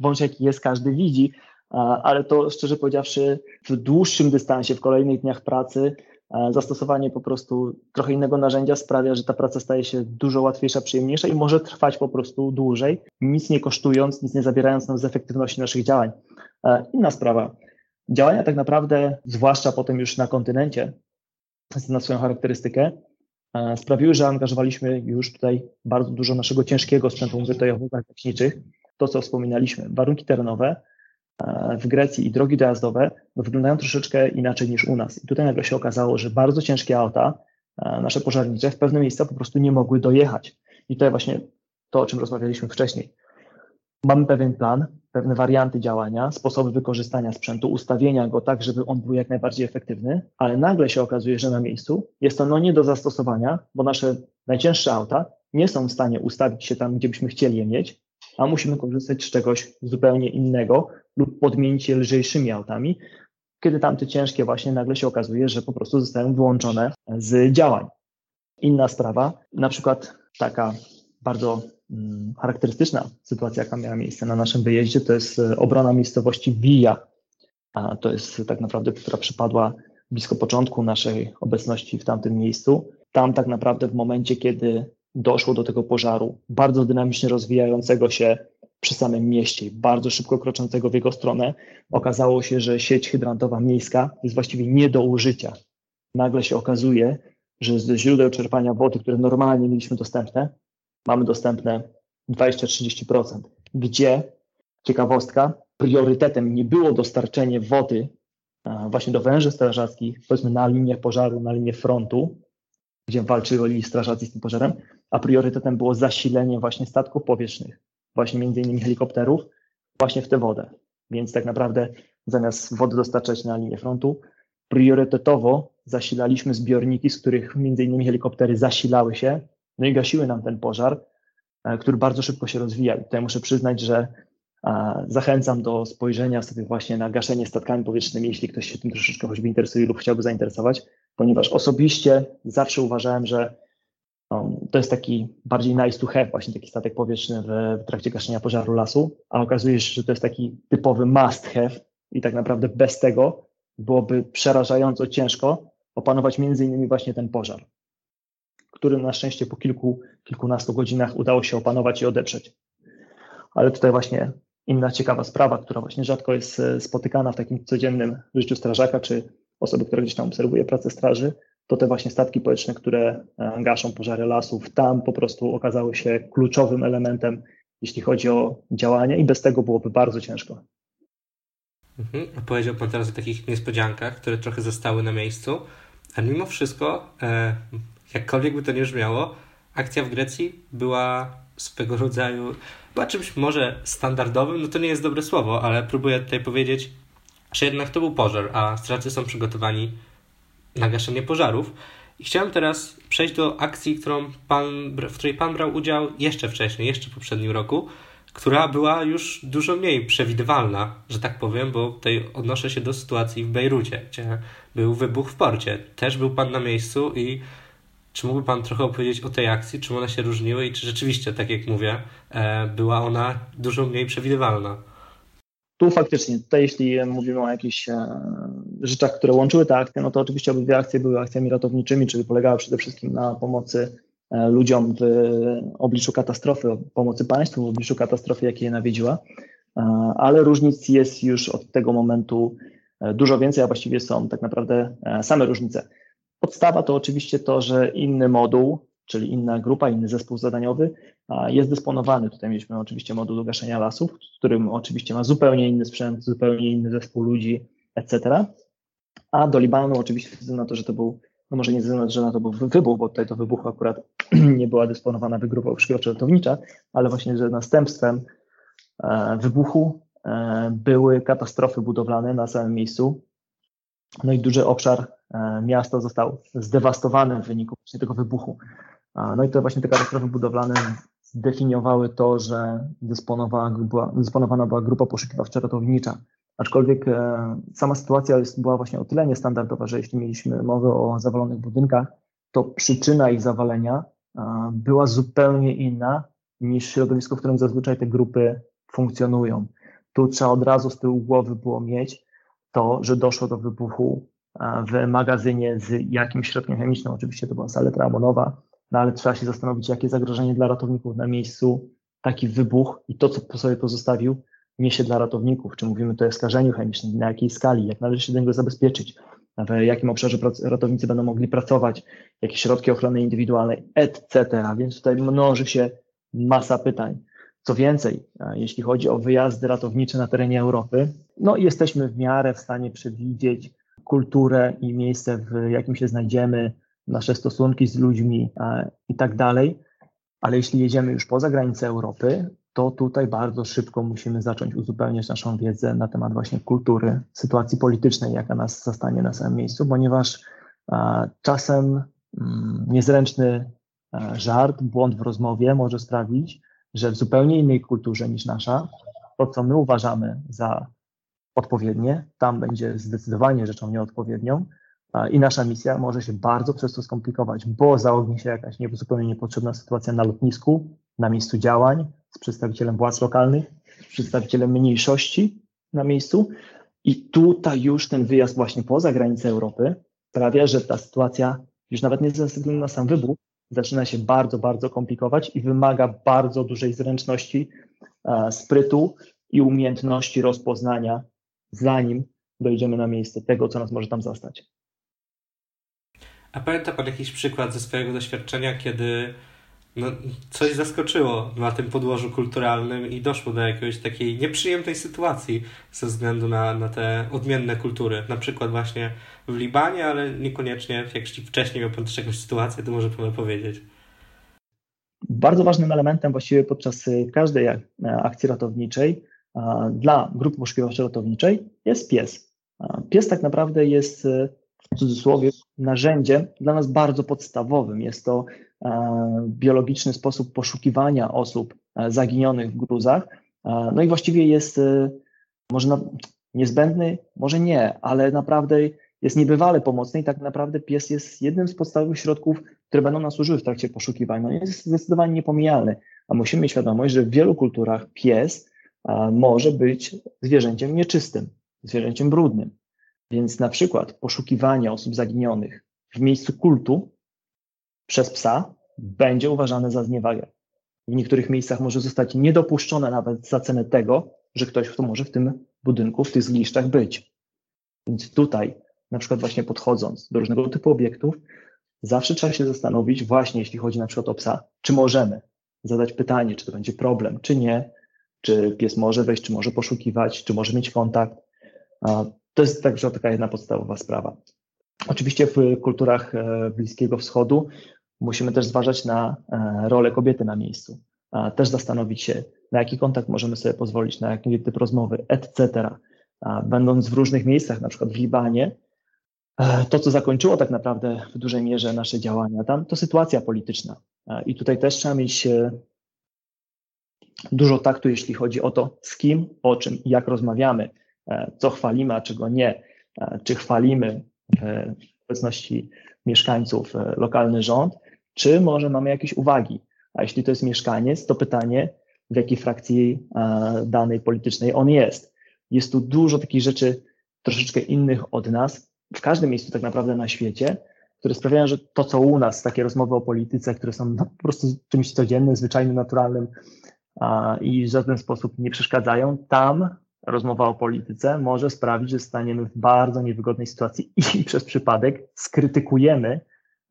wąż jaki jest, każdy widzi, ale to szczerze powiedziawszy w dłuższym dystansie, w kolejnych dniach pracy zastosowanie po prostu trochę innego narzędzia sprawia, że ta praca staje się dużo łatwiejsza, przyjemniejsza i może trwać po prostu dłużej, nic nie kosztując, nic nie zabierając nam z efektywności naszych działań. Inna sprawa. Działania tak naprawdę, zwłaszcza potem już na kontynencie, na swoją charakterystykę, sprawiły, że angażowaliśmy już tutaj bardzo dużo naszego ciężkiego sprzętu, mówię tutaj o wózkach technicznych, to co wspominaliśmy, warunki terenowe, w Grecji i drogi dojazdowe wyglądają troszeczkę inaczej niż u nas. I tutaj nagle się okazało, że bardzo ciężkie auta, e, nasze pożarnicze, w pewne miejsca po prostu nie mogły dojechać. I tutaj właśnie to, o czym rozmawialiśmy wcześniej. Mamy pewien plan, pewne warianty działania, sposoby wykorzystania sprzętu, ustawienia go tak, żeby on był jak najbardziej efektywny, ale nagle się okazuje, że na miejscu jest to no nie do zastosowania, bo nasze najcięższe auta nie są w stanie ustawić się tam, gdzie byśmy chcieli je mieć, a musimy korzystać z czegoś zupełnie innego lub podmienić je lżejszymi autami, kiedy tamte ciężkie właśnie nagle się okazuje, że po prostu zostają wyłączone z działań. Inna sprawa, na przykład taka bardzo charakterystyczna sytuacja, jaka miała miejsce na naszym wyjeździe, to jest e, obrona miejscowości Villa. A to jest tak naprawdę, która przypadła blisko początku naszej obecności w tamtym miejscu. Tam tak naprawdę w momencie, kiedy doszło do tego pożaru, bardzo dynamicznie rozwijającego się przy samym mieście, bardzo szybko kroczącego w jego stronę, okazało się, że sieć hydrantowa miejska jest właściwie nie do użycia. Nagle się okazuje, że ze źródeł czerpania wody, które normalnie mieliśmy dostępne, mamy dostępne 20-30%, gdzie, ciekawostka, priorytetem nie było dostarczenie wody właśnie do węży strażackich, powiedzmy na linię pożaru, na linię frontu, gdzie walczyli strażacy z tym pożarem, a priorytetem było zasilenie właśnie statków powietrznych, właśnie między innymi helikopterów, właśnie w tę wodę. Więc tak naprawdę zamiast wody dostarczać na linię frontu, priorytetowo zasilaliśmy zbiorniki, z których między innymi helikoptery zasilały się, no i gasiły nam ten pożar, e, który bardzo szybko się rozwijał. Tutaj muszę przyznać, że zachęcam do spojrzenia sobie właśnie na gaszenie statkami powietrznymi, jeśli ktoś się tym troszeczkę choćby interesuje lub chciałby zainteresować, ponieważ osobiście zawsze uważałem, że um, to jest taki bardziej nice to have, właśnie taki statek powietrzny w, w trakcie gaszenia pożaru lasu, a okazuje się, że to jest taki typowy must have i tak naprawdę bez tego byłoby przerażająco ciężko opanować między innymi właśnie ten pożar, który na szczęście po kilku, kilkunastu godzinach udało się opanować i odeprzeć. Ale tutaj właśnie inna ciekawa sprawa, która właśnie rzadko jest e, spotykana w takim codziennym życiu strażaka, czy osoby, które gdzieś tam obserwuje pracę straży, to te właśnie statki powietrzne, które e, gaszą pożary lasów, tam po prostu okazały się kluczowym elementem, jeśli chodzi o działanie i bez tego byłoby bardzo ciężko. Mhm. Powiedział Pan teraz o takich niespodziankach, które trochę zostały na miejscu, a mimo wszystko, e, jakkolwiek by to nie brzmiało, akcja w Grecji była swego rodzaju, była czymś może standardowym, no to nie jest dobre słowo, ale próbuję tutaj powiedzieć, że jednak to był pożar, a strażacy są przygotowani na gaszenie pożarów. I chciałem teraz przejść do akcji, którą pan, w której pan brał udział jeszcze wcześniej, jeszcze w poprzednim roku, która była już dużo mniej przewidywalna, że tak powiem, bo tutaj odnoszę się do sytuacji w Bejrucie, gdzie był wybuch w porcie. Też był pan na miejscu i czy mógłby Pan trochę opowiedzieć o tej akcji, czym one się różniły i czy rzeczywiście, tak jak mówię, e, była ona dużo mniej przewidywalna? Tu faktycznie, tutaj jeśli mówimy o jakichś e, rzeczach, które łączyły te akcje, no to oczywiście obydwie akcje były akcjami ratowniczymi, czyli polegały przede wszystkim na pomocy e, ludziom w obliczu katastrofy, pomocy państwu w obliczu katastrofy, jakiej je nawiedziła, ale różnic jest już od tego momentu dużo więcej, a właściwie są tak naprawdę same różnice. Podstawa to oczywiście to, że inny moduł, czyli inna grupa, inny zespół zadaniowy jest dysponowany. Tutaj mieliśmy oczywiście moduł do gaszenia lasów, w którym oczywiście ma zupełnie inny sprzęt, zupełnie inny zespół ludzi, etc. A do Libanu oczywiście ze na to, że to był, no może nie ze względu na to, że był wybuch, bo tutaj to wybuchu akurat <clears throat> nie była dysponowana grupa przygotowawcza ale właśnie, że następstwem e, wybuchu e, były katastrofy budowlane na samym miejscu, no i duży obszar e, miasta został zdewastowany w wyniku właśnie tego wybuchu. No i to właśnie te katastrofy budowlane zdefiniowały to, że dysponowała, była, dysponowana była grupa poszukiwawcza ratownicza. Aczkolwiek e, sama sytuacja jest, była właśnie o tyle niestandardowa, że jeśli mieliśmy mowę o zawalonych budynkach, to przyczyna ich zawalenia była zupełnie inna niż środowisko, w którym zazwyczaj te grupy funkcjonują. Tu trzeba od razu z tyłu głowy było mieć, to, że doszło do wybuchu w magazynie z jakimś środkiem chemicznym. Oczywiście to była saletra amonowa, no ale trzeba się zastanowić, jakie zagrożenie dla ratowników na miejscu taki wybuch i to, co po sobie pozostawił, niesie dla ratowników. Czy mówimy tutaj o skażeniu chemicznym, na jakiej skali, jak należy się do niego zabezpieczyć, w jakim obszarze ratownicy będą mogli pracować, jakie środki ochrony indywidualnej, etc. Więc tutaj mnoży się masa pytań. Co więcej, jeśli chodzi o wyjazdy ratownicze na terenie Europy, no jesteśmy w miarę w stanie przewidzieć kulturę i miejsce, w jakim się znajdziemy, nasze stosunki z ludźmi i tak dalej. Ale jeśli jedziemy już poza granice Europy, to tutaj bardzo szybko musimy zacząć uzupełniać naszą wiedzę na temat właśnie kultury, sytuacji politycznej, jaka nas zastanie na samym miejscu, ponieważ czasem mm, niezręczny żart, błąd w rozmowie może sprawić, że w zupełnie innej kulturze niż nasza, to co my uważamy za odpowiednie, tam będzie zdecydowanie rzeczą nieodpowiednią. I nasza misja może się bardzo przez to skomplikować, bo zaognie się jakaś nie, zupełnie niepotrzebna sytuacja na lotnisku, na miejscu działań, z przedstawicielem władz lokalnych, z przedstawicielem mniejszości na miejscu. I tutaj już ten wyjazd właśnie poza granice Europy sprawia, że ta sytuacja już nawet nie ze względu na sam wybuch, zaczyna się bardzo, bardzo komplikować i wymaga bardzo dużej zręczności, sprytu i umiejętności rozpoznania, zanim dojdziemy na miejsce tego, co nas może tam zastać. A pamięta Pan jakiś przykład ze swojego doświadczenia, kiedy no, coś zaskoczyło na tym podłożu kulturalnym i doszło do jakiejś takiej nieprzyjemnej sytuacji ze względu na, na te odmienne kultury. Na przykład właśnie w Libanie, ale niekoniecznie, jeśli wcześniej miał Pan też jakąś sytuację, to może Pan opowiedzieć. Bardzo ważnym elementem właściwie podczas każdej akcji ratowniczej dla grupy poszukiwawczo-ratowniczej jest pies. Pies tak naprawdę jest w cudzysłowie narzędziem dla nas bardzo podstawowym. Jest to biologiczny sposób poszukiwania osób zaginionych w gruzach. No i właściwie jest może niezbędny, może nie, ale naprawdę jest niebywale pomocny i tak naprawdę pies jest jednym z podstawowych środków, które będą nas służyły w trakcie poszukiwań. No jest zdecydowanie niepomijalny, a musimy mieć świadomość, że w wielu kulturach pies może być zwierzęciem nieczystym, zwierzęciem brudnym. Więc na przykład poszukiwanie osób zaginionych w miejscu kultu przez psa będzie uważane za zniewagę. W niektórych miejscach może zostać niedopuszczone nawet za cenę tego, że ktoś kto może w tym budynku, w tych zgliszczach być. Więc tutaj, na przykład właśnie podchodząc do różnego typu obiektów, zawsze trzeba się zastanowić, właśnie jeśli chodzi na przykład o psa, czy możemy zadać pytanie, czy to będzie problem, czy nie, czy pies może wejść, czy może poszukiwać, czy może mieć kontakt. To jest także taka jedna podstawowa sprawa. Oczywiście w kulturach e, Bliskiego Wschodu Musimy też zważać na e, rolę kobiety na miejscu, też zastanowić się, na jaki kontakt możemy sobie pozwolić, na jaki typ rozmowy, etc. Będąc w różnych miejscach, na przykład w Libanie, e, to, co zakończyło tak naprawdę w dużej mierze nasze działania tam, to sytuacja polityczna. I tutaj też trzeba mieć dużo taktu, jeśli chodzi o to, z kim, o czym i jak rozmawiamy, co chwalimy, a czego nie, czy chwalimy w obecności mieszkańców lokalny rząd, czy może mamy jakieś uwagi. A jeśli to jest mieszkaniec, to pytanie, w jakiej frakcji e, danej politycznej on jest. Jest tu dużo takich rzeczy troszeczkę innych od nas, w każdym miejscu tak naprawdę na świecie, które sprawiają, że to, co u nas, takie rozmowy o polityce, które są po prostu czymś codziennym, zwyczajnym, naturalnym i w żaden sposób nie przeszkadzają, tam rozmowa o polityce może sprawić, że staniemy w bardzo niewygodnej sytuacji i <laughs> przez przypadek skrytykujemy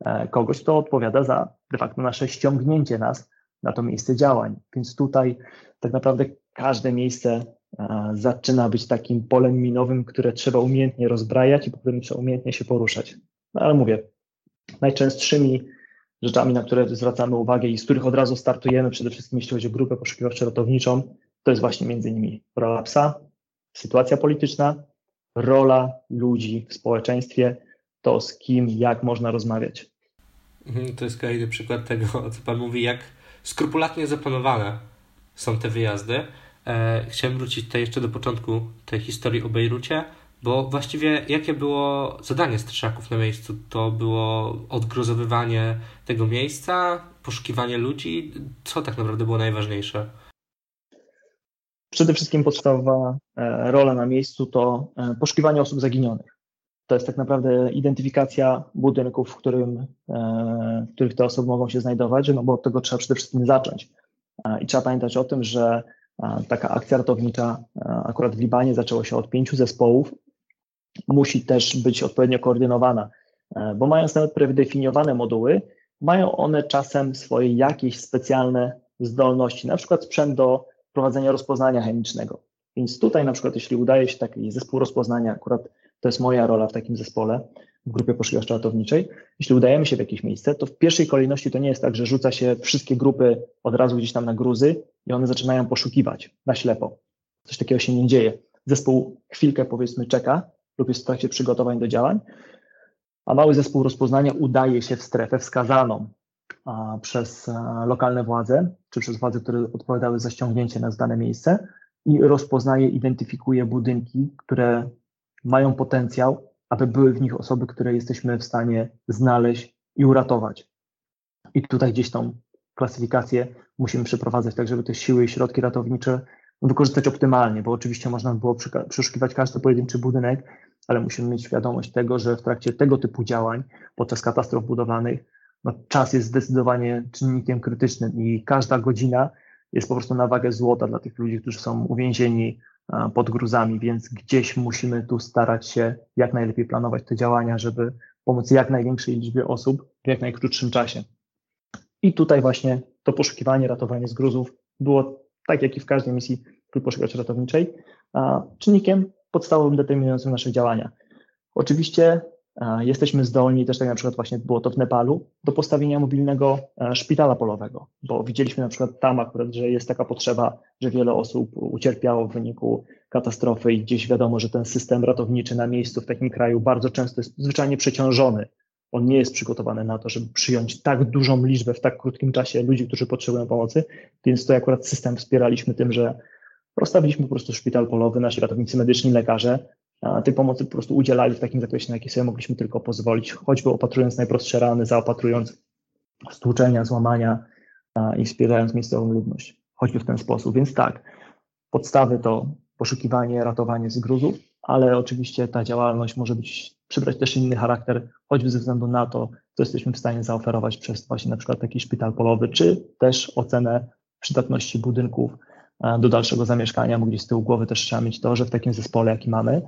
E, kogoś, kto odpowiada za de facto nasze ściągnięcie nas na to miejsce działań. Więc tutaj tak naprawdę każde miejsce e, zaczyna być takim polem minowym, które trzeba umiejętnie rozbrajać i po którym trzeba umiejętnie się poruszać. No ale mówię, najczęstszymi rzeczami, na które zwracamy uwagę i z których od razu startujemy, przede wszystkim jeśli chodzi o grupę poszukiwawczo-ratowniczą, to jest właśnie między innymi rola psa, sytuacja polityczna, rola ludzi w społeczeństwie, to, z kim, jak można rozmawiać. Mhm, to jest kolejny przykład tego, co Pan mówi, jak skrupulatnie zaplanowane są te wyjazdy. E, chciałem wrócić tutaj jeszcze do początku tej historii o Bejrucie, bo właściwie jakie było zadanie strażaków na miejscu? To było odgruzowywanie tego miejsca, poszukiwanie ludzi? Co tak naprawdę było najważniejsze? Przede wszystkim podstawowa e, rola na miejscu to e, poszukiwanie osób zaginionych. To jest tak naprawdę identyfikacja budynków, w, którym, e, w których te osoby mogą się znajdować, no bo od tego trzeba przede wszystkim zacząć. I trzeba pamiętać o tym, że taka akcja ratownicza akurat w Libanie zaczęła się od pięciu zespołów. Musi też być odpowiednio koordynowana, e, bo mając nawet predefiniowane moduły, mają one czasem swoje jakieś specjalne zdolności, na przykład sprzęt do prowadzenia rozpoznania chemicznego. Więc tutaj na przykład, jeśli udaje się taki zespół rozpoznania akurat to jest moja rola w takim zespole, w grupie poszukiwawczo ratowniczej. Jeśli udajemy się w jakieś miejsce, to w pierwszej kolejności to nie jest tak, że rzuca się wszystkie grupy od razu gdzieś tam na gruzy i one zaczynają poszukiwać na ślepo. Coś takiego się nie dzieje. Zespół chwilkę powiedzmy czeka lub jest w trakcie przygotowań do działań, a mały zespół rozpoznania udaje się w strefę wskazaną przez lokalne władze, czy przez władze, które odpowiadały za ściągnięcie nas w dane miejsce i rozpoznaje, identyfikuje budynki, które mają potencjał, aby były w nich osoby, które jesteśmy w stanie znaleźć i uratować. I tutaj gdzieś tą klasyfikację musimy przeprowadzać tak, żeby te siły i środki ratownicze wykorzystać optymalnie, bo oczywiście można było przeszukiwać każdy pojedynczy budynek, ale musimy mieć świadomość tego, że w trakcie tego typu działań, podczas katastrof budowlanych, no, czas jest zdecydowanie czynnikiem krytycznym i każda godzina jest po prostu na wagę złota dla tych ludzi, którzy są uwięzieni pod gruzami, więc gdzieś musimy tu starać się jak najlepiej planować te działania, żeby pomóc jak największej liczbie osób w jak najkrótszym czasie. I tutaj właśnie to poszukiwanie, ratowanie z gruzów było, tak jak i w każdej misji poszukiwacz ratowniczej, czynnikiem podstawowym determinującym nasze działania. Oczywiście Jesteśmy zdolni, też tak na przykład właśnie było to w Nepalu, do postawienia mobilnego e, szpitala polowego, bo widzieliśmy na przykład tam akurat, że jest taka potrzeba, że wiele osób ucierpiało w wyniku katastrofy i gdzieś wiadomo, że ten system ratowniczy na miejscu w takim kraju bardzo często jest zwyczajnie przeciążony. On nie jest przygotowany na to, żeby przyjąć tak dużą liczbę w tak krótkim czasie ludzi, którzy potrzebują pomocy, więc to akurat system wspieraliśmy tym, że rozstawiliśmy po prostu szpital polowy, nasi ratownicy medyczni, lekarze tej pomocy po prostu udzielali w takim zakresie, na jaki sobie mogliśmy tylko pozwolić, choćby opatrując najprostsze rany, zaopatrując stłuczenia, złamania i wspierając miejscową ludność, choćby w ten sposób. Więc tak, podstawy to poszukiwanie, ratowanie z gruzów, ale oczywiście ta działalność może być, przybrać też inny charakter, choćby ze względu na to, co jesteśmy w stanie zaoferować przez właśnie na przykład taki szpital polowy, czy też ocenę przydatności budynków do dalszego zamieszkania, bo gdzieś z tyłu głowy też trzeba mieć to, że w takim zespole, jaki mamy,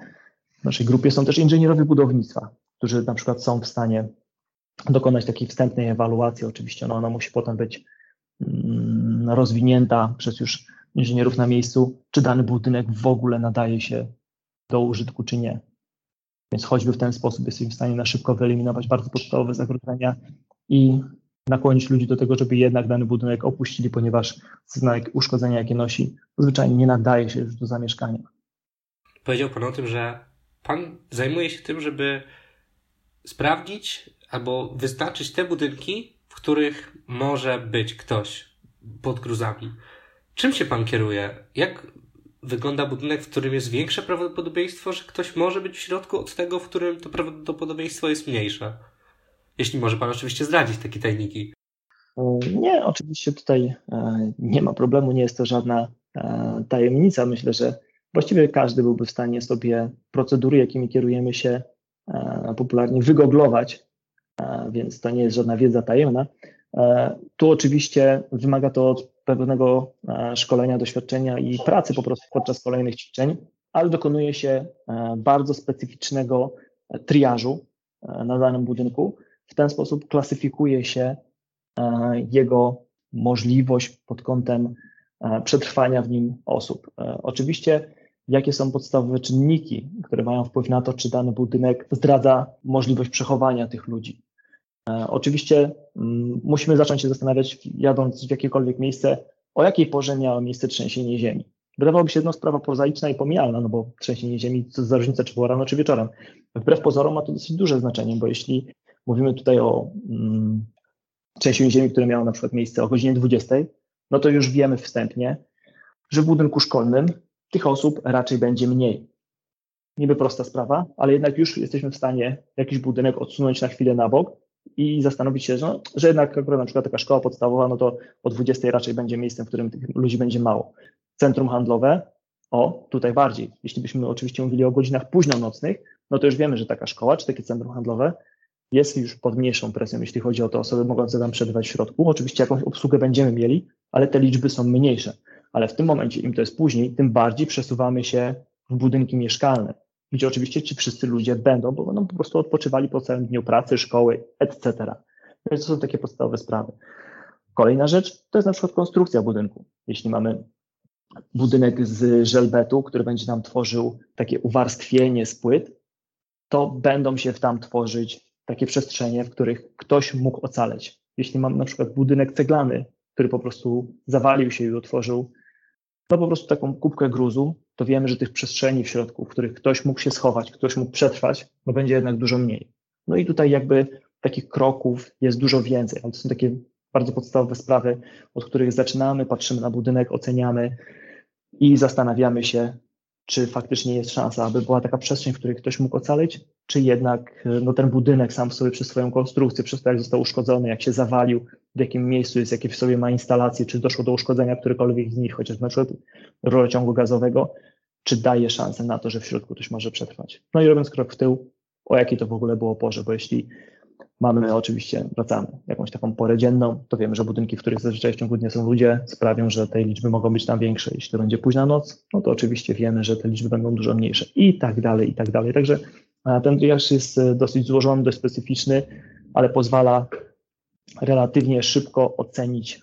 w naszej grupie są też inżynierowie budownictwa, którzy na przykład są w stanie dokonać takiej wstępnej ewaluacji. Oczywiście no, ona musi potem być mm, rozwinięta przez już inżynierów na miejscu, czy dany budynek w ogóle nadaje się do użytku, czy nie. Więc choćby w ten sposób jesteśmy w stanie na szybko wyeliminować bardzo podstawowe zagrożenia i nakłonić ludzi do tego, żeby jednak dany budynek opuścili, ponieważ znak uszkodzenia, jakie nosi, zwyczajnie nie nadaje się już do zamieszkania. Powiedział Pan o tym, że Pan zajmuje się tym, żeby sprawdzić albo wyznaczyć te budynki, w których może być ktoś pod gruzami. Czym się Pan kieruje? Jak wygląda budynek, w którym jest większe prawdopodobieństwo, że ktoś może być w środku, od tego, w którym to prawdopodobieństwo jest mniejsze? Jeśli może Pan oczywiście zdradzić takie tajniki. E, nie, oczywiście tutaj e, nie ma problemu, nie jest to żadna e, tajemnica. Myślę, że właściwie każdy byłby w stanie sobie procedury, jakimi kierujemy się, popularnie wygoglować, więc to nie jest żadna wiedza tajemna. Tu oczywiście wymaga to pewnego szkolenia, doświadczenia i pracy po prostu podczas kolejnych ćwiczeń, ale dokonuje się bardzo specyficznego triażu na danym budynku, w ten sposób klasyfikuje się e, jego możliwość pod kątem e, przetrwania w nim osób. E, oczywiście, jakie są podstawowe czynniki, które mają wpływ na to, czy dany budynek zdradza możliwość przechowania tych ludzi. Oczywiście mm, musimy zacząć się zastanawiać, jadąc w jakiekolwiek miejsce, o jakiej porze miało miejsce trzęsienie ziemi. Wydawałoby się jedno sprawa prozaiczna i pomijalna, no bo trzęsienie ziemi, to za różnica, czy było rano, czy wieczorem. Wbrew pozorom ma to dosyć duże znaczenie, bo jeśli mówimy tutaj o mm, trzęsieniu ziemi, które miało na przykład miejsce o godzinie 20, no to już wiemy wstępnie, że w budynku szkolnym tych osób raczej będzie mniej. Niby prosta sprawa, ale jednak już jesteśmy w stanie jakiś budynek odsunąć na chwilę na bok i zastanowić się, że, no, że jednak akurat na przykład taka szkoła podstawowa, no to o 20 raczej będzie miejscem, w którym tych ludzi będzie mało. Centrum handlowe, o, tutaj bardziej. Jeśli byśmy oczywiście mówili o godzinach późno nocnych, no to już wiemy, że taka szkoła czy takie centrum handlowe jest już pod mniejszą presją, jeśli chodzi o te osoby mogące tam przebywać w środku. Oczywiście jakąś obsługę będziemy mieli, ale te liczby są mniejsze. Ale w tym momencie, im to jest później, tym bardziej przesuwamy się w budynki mieszkalne, gdzie oczywiście ci wszyscy ludzie będą, bo będą po prostu odpoczywali po całym dniu pracy, szkoły, etc. Więc to są takie podstawowe sprawy. Kolejna rzecz to jest na przykład konstrukcja budynku. Jeśli mamy budynek z żelbetu, który będzie nam tworzył takie uwarstwienie z płyt, to będą się tam tworzyć takie przestrzenie, w których ktoś mógł ocaleć. Jeśli mam na przykład budynek ceglany, który po prostu zawalił się i otworzył no po prostu taką kubkę gruzu, to wiemy, że tych przestrzeni w środku, w których ktoś mógł się schować, ktoś mógł przetrwać, no będzie jednak dużo mniej. No i tutaj jakby takich kroków jest dużo więcej, to są takie bardzo podstawowe sprawy, od których zaczynamy, patrzymy na budynek, oceniamy i zastanawiamy się, czy faktycznie jest szansa, aby była taka przestrzeń, w której ktoś mógł ocalić, czy jednak no, ten budynek sam w sobie przez swoją konstrukcję, przez to jak został uszkodzony, jak się zawalił, w jakim miejscu jest, jakie w sobie ma instalacje, czy doszło do uszkodzenia którykolwiek z nich, chociaż na przykład rurociągu gazowego, czy daje szansę na to, że w środku ktoś może przetrwać. No i robiąc krok w tył, o jakiej to w ogóle było porze, bo jeśli Mamy oczywiście, wracamy, jakąś taką porę dzienną, to wiemy, że budynki, w których zazwyczaj w ciągu dnia są ludzie, sprawią, że te liczby mogą być tam większe. Jeśli to będzie późna noc, no to oczywiście wiemy, że te liczby będą dużo mniejsze i tak dalej, i tak dalej. Także ten triaż jest e, dosyć złożony, dość specyficzny, ale pozwala relatywnie szybko ocenić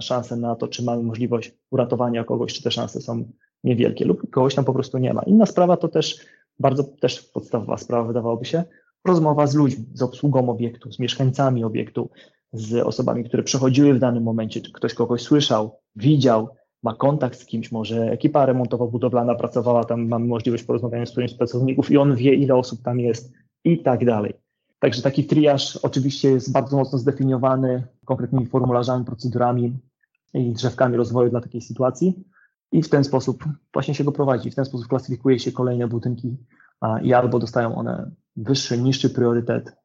szansę na to, czy mamy możliwość uratowania kogoś, czy te szanse są niewielkie lub kogoś tam po prostu nie ma. Inna sprawa to też bardzo też podstawowa sprawa, wydawałoby się, rozmowa z ludźmi, z obsługą obiektu, z mieszkańcami obiektu, z osobami, które przechodziły w danym momencie, czy ktoś kogoś słyszał, widział, ma kontakt z kimś, może ekipa remontowo-budowlana pracowała tam, mamy możliwość porozmawiania z którymś z pracowników i on wie, ile osób tam jest i tak dalej. Także taki triaż oczywiście jest bardzo mocno zdefiniowany konkretnymi formularzami, procedurami i drzewkami rozwoju dla takiej sytuacji i w ten sposób właśnie się go prowadzi. W ten sposób klasyfikuje się kolejne budynki i albo dostają one wyższy, niższy priorytet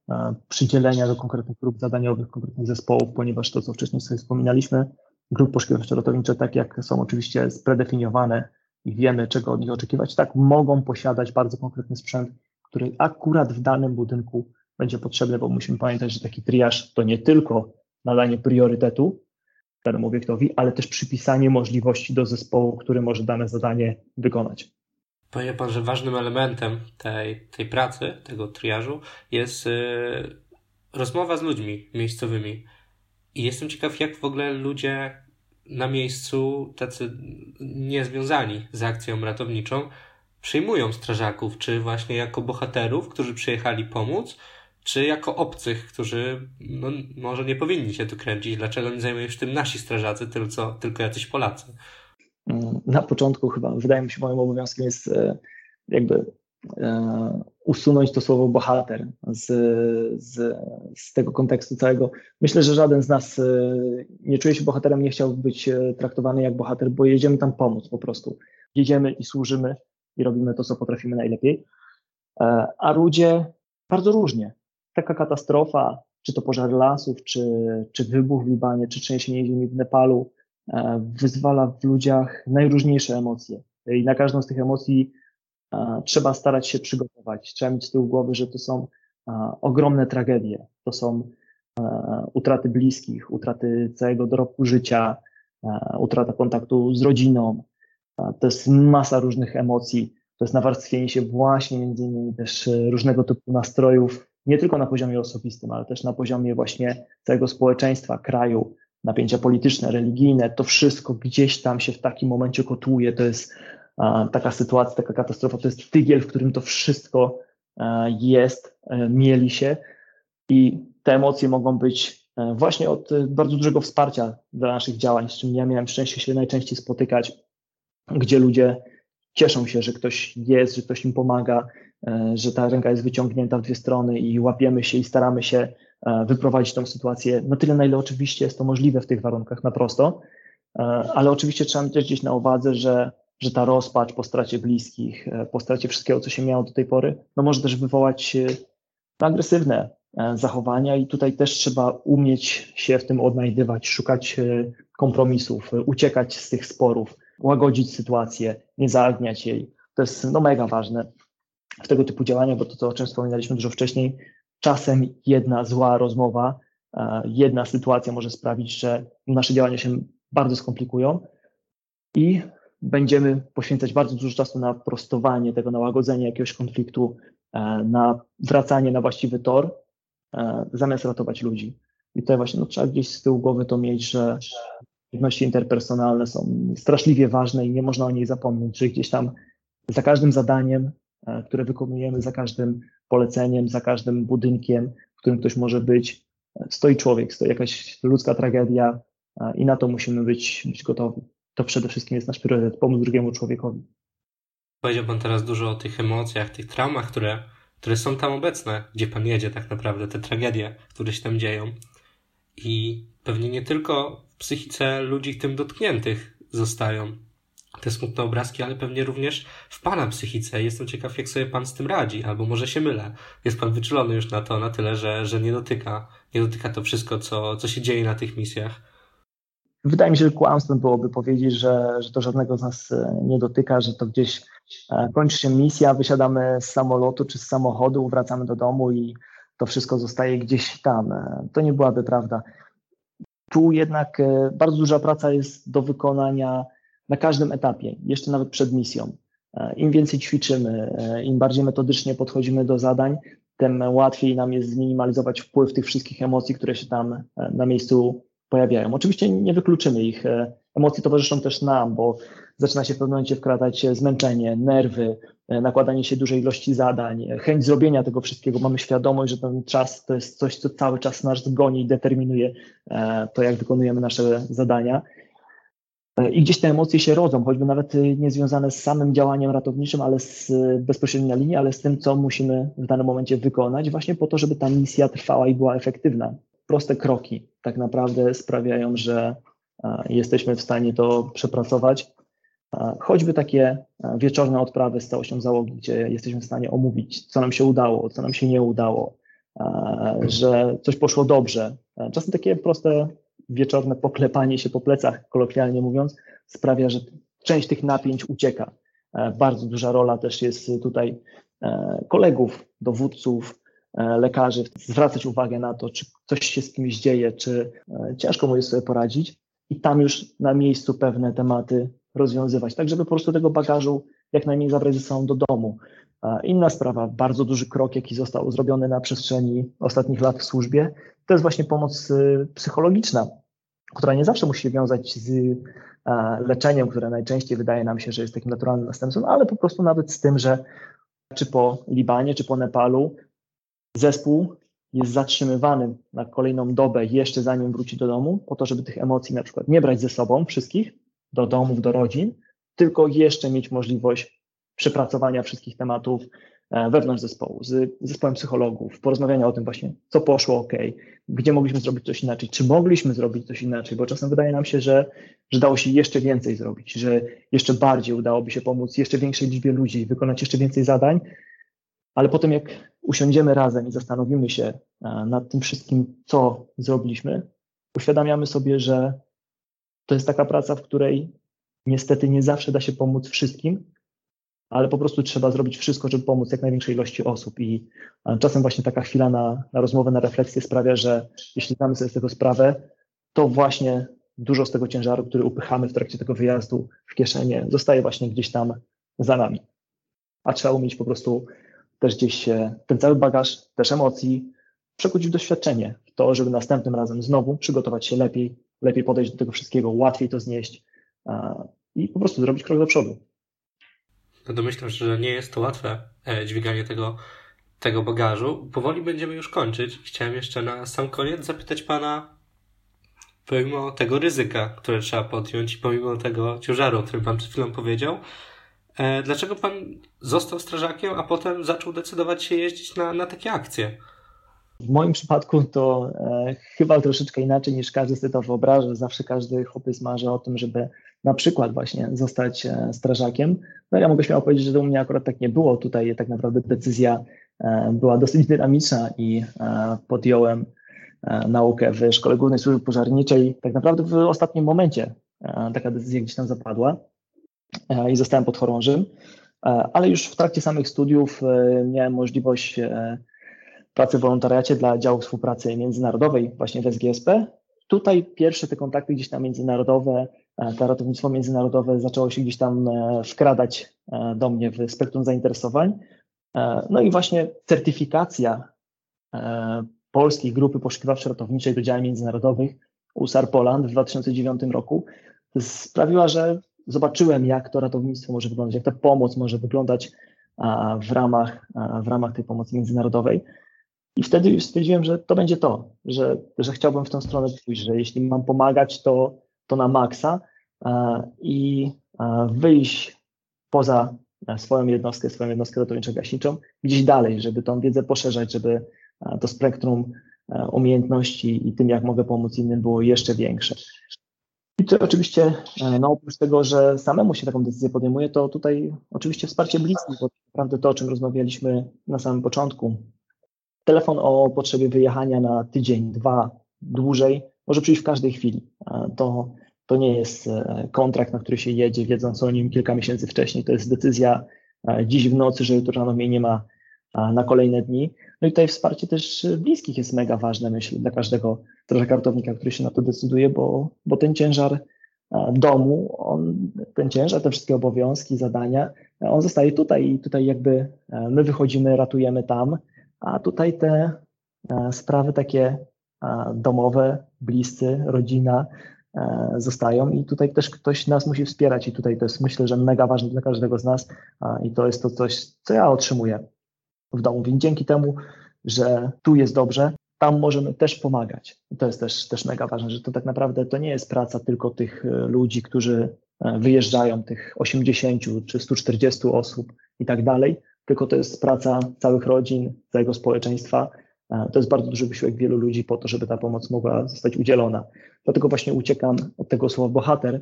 przydzielenia do konkretnych grup zadaniowych, konkretnych zespołów, ponieważ to, co wcześniej sobie wspominaliśmy, grupy poszukiwawczo-ratownicze, tak jak są oczywiście spredefiniowane i wiemy, czego od nich oczekiwać, tak mogą posiadać bardzo konkretny sprzęt, który akurat w danym budynku będzie potrzebny, bo musimy pamiętać, że taki triaż to nie tylko nadanie priorytetu danemu obiektowi, ale też przypisanie możliwości do zespołu, który może dane zadanie wykonać. Powie pan, że ważnym elementem tej, tej pracy, tego triażu jest yy, rozmowa z ludźmi miejscowymi. I jestem ciekaw, jak w ogóle ludzie na miejscu, tacy niezwiązani z akcją ratowniczą, przyjmują strażaków, czy właśnie jako bohaterów, którzy przyjechali pomóc, czy jako obcych, którzy no, może nie powinni się tu kręcić? Dlaczego nie zajmują się tym nasi strażacy, tylko, tylko jacyś Polacy? Na początku chyba, wydaje mi się, moim obowiązkiem jest e, jakby e, usunąć to słowo bohater z, z, z tego kontekstu całego. Myślę, że żaden z nas e, nie czuje się bohaterem, nie chciał być traktowany jak bohater, bo jedziemy tam pomóc po prostu. Jedziemy i służymy i robimy to, co potrafimy najlepiej. A ludzie bardzo różnie. Taka katastrofa, czy to pożar lasów, czy, czy wybuch w Libanie, czy trzęsienie ziemi w Nepalu, wyzwala w ludziach najróżniejsze emocje. I na każdą z tych emocji e, trzeba starać się przygotować. Trzeba mieć z tyłu głowy, że to są e, ogromne tragedie. To są utraty bliskich, utraty całego dorobku życia, utrata kontaktu z rodziną. To jest masa różnych emocji. To jest nawarstwienie się właśnie między innymi też różnego typu nastrojów, nie tylko na poziomie osobistym, ale też na poziomie właśnie całego społeczeństwa, kraju, napięcia polityczne, religijne, to wszystko gdzieś tam się w takim momencie kotuje. To jest taka sytuacja, taka katastrofa, to jest tygiel, w którym to wszystko jest, e, mieli się i te emocje mogą być e, właśnie od e, bardzo dużego wsparcia dla naszych działań, z czym ja miałem szczęście się najczęściej spotykać, gdzie ludzie cieszą się, że ktoś jest, że ktoś im pomaga, że ta ręka jest wyciągnięta w dwie strony i łapiemy się i staramy się wyprowadzić tę sytuację na tyle, na ile oczywiście jest to możliwe w tych warunkach na prosto, e, ale oczywiście trzeba mieć też gdzieś na uwadze, że, że ta rozpacz po stracie bliskich, e, po stracie wszystkiego, co się miało do tej pory, no może też wywołać agresywne zachowania i tutaj też trzeba umieć się w tym odnajdywać, szukać kompromisów, uciekać z tych sporów, łagodzić sytuację, nie zaagniać jej. To jest no, mega ważne w tego typu działania, bo to, co, o czym wspominaliśmy dużo wcześniej, czasem jedna zła rozmowa, e, jedna sytuacja może sprawić, że nasze działania się bardzo skomplikują i będziemy poświęcać bardzo dużo czasu na prostowanie tego, na łagodzenie jakiegoś konfliktu, e, na wracanie na właściwy tor, e, zamiast ratować ludzi. I tutaj właśnie no, trzeba gdzieś z tyłu głowy to mieć, że jedności interpersonalne są straszliwie ważne i nie można o niej zapomnieć, że gdzieś tam za każdym zadaniem, które wykonujemy, za każdym poleceniem, za każdym budynkiem, w którym ktoś może być, stoi człowiek, stoi jakaś ludzka tragedia i na to musimy być, być gotowi. To przede wszystkim jest nasz priorytet, pomóc drugiemu człowiekowi. Powiedział Pan teraz dużo o tych emocjach, tych traumach, które, które są tam obecne, gdzie Pan jedzie tak naprawdę, te tragedie, które się tam dzieją. I pewnie nie tylko w psychice ludzi tym dotkniętych zostają te smutne obrazki, ale pewnie również w Pana psychice. Jestem ciekaw, jak sobie Pan z tym radzi, albo może się mylę. Jest Pan wyczulony już na to, na tyle, że, że nie dotyka, nie dotyka to wszystko, co, co się dzieje na tych misjach. Wydaje mi się, że kłamstwem byłoby powiedzieć, że, że to żadnego z nas e, nie dotyka, że to gdzieś e, kończy się misja, wysiadamy z samolotu czy z samochodu, wracamy do domu i to wszystko zostaje gdzieś tam. E, to nie byłaby prawda. Tu jednak bardzo duża praca jest do wykonania na każdym etapie, jeszcze nawet przed misją. E, Im więcej ćwiczymy, e, im bardziej metodycznie podchodzimy do zadań, tym łatwiej nam jest zminimalizować wpływ tych wszystkich emocji, które się tam e, na miejscu pojawiają. Oczywiście nie wykluczymy ich. Emocje towarzyszą też nam, bo zaczyna się w pewnym momencie wkradać zmęczenie, nerwy, nakładanie się dużej ilości zadań, chęć zrobienia tego wszystkiego. Mamy świadomość, że ten czas to jest coś, co cały czas nas goni i determinuje to, jak wykonujemy nasze zadania. E, I gdzieś te emocje się rodzą, choćby nawet y, nie związane z samym działaniem ratowniczym, ale z bezpośrednio na linii, ale z tym, co musimy w danym momencie wykonać, właśnie po to, żeby ta misja trwała i była efektywna. Proste kroki tak naprawdę sprawiają, że jesteśmy w stanie to przepracować. Choćby takie wieczorne odprawy z całością załogi, gdzie jesteśmy w stanie omówić, co nam się udało, co nam się nie udało, że coś poszło dobrze. Czasem takie proste wieczorne poklepanie się po plecach, kolokwialnie mówiąc, sprawia, że część tych napięć ucieka. E, bardzo duża rola też jest tutaj e, kolegów, dowódców, e, lekarzy, zwracać uwagę na to, czy coś się z kimś dzieje, czy ciężko mu jest sobie poradzić i tam już na miejscu pewne tematy rozwiązywać, tak żeby po prostu tego bagażu jak najmniej zabrać ze sobą do domu. Inna sprawa, bardzo duży krok, jaki został zrobiony na przestrzeni ostatnich lat w służbie, to jest właśnie pomoc y, psychologiczna, która nie zawsze musi się wiązać z leczeniem, które najczęściej wydaje nam się, że jest takim naturalnym następstwem, ale po prostu nawet z tym, że czy po Libanie, czy po Nepalu zespół jest zatrzymywany na kolejną dobę jeszcze zanim wróci do domu, po to, żeby tych emocji na przykład nie brać ze sobą wszystkich do domów, do rodzin, tylko jeszcze mieć możliwość przepracowania wszystkich tematów e, wewnątrz zespołu, z zespołem psychologów, porozmawiania o tym właśnie, co poszło ok, gdzie mogliśmy zrobić coś inaczej, czy mogliśmy zrobić coś inaczej, bo czasem wydaje nam się, że, że dało się jeszcze więcej zrobić, że jeszcze bardziej udałoby się pomóc jeszcze większej liczbie ludzi, wykonać jeszcze więcej zadań, ale potem jak usiądziemy razem i zastanowimy się e, nad tym wszystkim, co zrobiliśmy, uświadamiamy sobie, że to jest taka praca, w której niestety nie zawsze da się pomóc wszystkim, ale po prostu trzeba zrobić wszystko, żeby pomóc jak największej ilości osób. I e, czasem właśnie taka chwila na, na rozmowę, na refleksję sprawia, że jeśli zdamy sobie z tego sprawę, to właśnie dużo z tego ciężaru, który upychamy w trakcie tego wyjazdu w kieszenie, zostaje właśnie gdzieś tam za nami. A trzeba umieć po prostu też gdzieś ten cały bagaż, też emocji, przekuć w doświadczenie, w to, żeby następnym razem znowu przygotować się lepiej, lepiej podejść do tego wszystkiego, łatwiej to znieść i po prostu zrobić krok do przodu. No domyślam się, że nie jest to łatwe e, dźwiganie tego, tego bagażu. Powoli będziemy już kończyć. Chciałem jeszcze na sam koniec zapytać Pana, pomimo tego ryzyka, które trzeba podjąć i pomimo tego ciężaru, o którym Pan przed chwilą powiedział, E, dlaczego pan został strażakiem, a potem zaczął decydować się jeździć na, na takie akcje? W moim przypadku to e, chyba troszeczkę inaczej niż każdy sobie to wyobraża. Zawsze każdy chłopiec marzy o tym, żeby na przykład właśnie zostać e, strażakiem. No ja mogę śmiało powiedzieć, że to u mnie akurat tak nie było. Tutaj tak naprawdę decyzja e, była dosyć dynamiczna i e, podjąłem naukę w Szkole Głównej Służby Pożarniczej. Tak naprawdę w ostatnim momencie taka decyzja gdzieś tam zapadła. I zostałem podchorążym, e, ale już w trakcie samych studiów miałem możliwość pracy w wolontariacie dla działu współpracy międzynarodowej właśnie w SGSP. Tutaj pierwsze te kontakty gdzieś tam międzynarodowe, to ratownictwo międzynarodowe zaczęło się gdzieś tam wkradać do mnie w spektrum zainteresowań. No i właśnie certyfikacja polskiej grupy poszukiwawczo-ratowniczej do działań międzynarodowych USAR Poland w 2009 roku sprawiła, że zobaczyłem, jak to ratownictwo może wyglądać, jak ta pomoc może wyglądać w ramach, w ramach tej pomocy międzynarodowej. I wtedy już stwierdziłem, że to będzie to, że, że chciałbym w tą stronę pójść, że jeśli mam pomagać, to, to na maksa i wyjść poza swoją jednostkę, swoją jednostkę ratowniczo-gaśniczą, gdzieś dalej, żeby tą wiedzę poszerzać, żeby to spektrum umiejętności i tym, jak mogę pomóc innym, było jeszcze większe. I to oczywiście, e, no oprócz tego, że samemu się taką decyzję podejmuje, to tutaj oczywiście wsparcie bliskich, bo naprawdę to, o czym rozmawialiśmy na samym początku. Telefon o potrzebie wyjechania na tydzień, dwa, dłużej, może przyjść w każdej chwili. To, to nie jest e, kontrakt, na który się jedzie, wiedząc o nim kilka miesięcy wcześniej. To jest decyzja e, dziś w nocy, że jutro rano mnie nie ma na kolejne dni. No i tutaj wsparcie też bliskich jest mega ważne, myślę, dla każdego trochę kartownika, który się na to decyduje, bo, bo ten ciężar e, domu, on, ten ciężar, te wszystkie obowiązki, zadania, on zostaje tutaj i tutaj jakby e, my wychodzimy, ratujemy tam, a tutaj te e, sprawy takie domowe, bliscy, rodzina zostają i tutaj też ktoś nas musi wspierać i tutaj to jest myślę, że mega ważne dla każdego z nas i to jest to coś, co ja otrzymuję w domu, więc dzięki temu, że tu jest dobrze, tam możemy też pomagać. To jest też, też mega ważne, że to tak naprawdę to nie jest praca tylko tych e, ludzi, którzy e, wyjeżdżają, tych 80 czy 140 osób i tak dalej, tylko to jest praca całych rodzin, całego społeczeństwa. E, to jest bardzo duży wysiłek wielu ludzi po to, żeby ta pomoc mogła zostać udzielona. Dlatego właśnie uciekam od tego słowa bohater,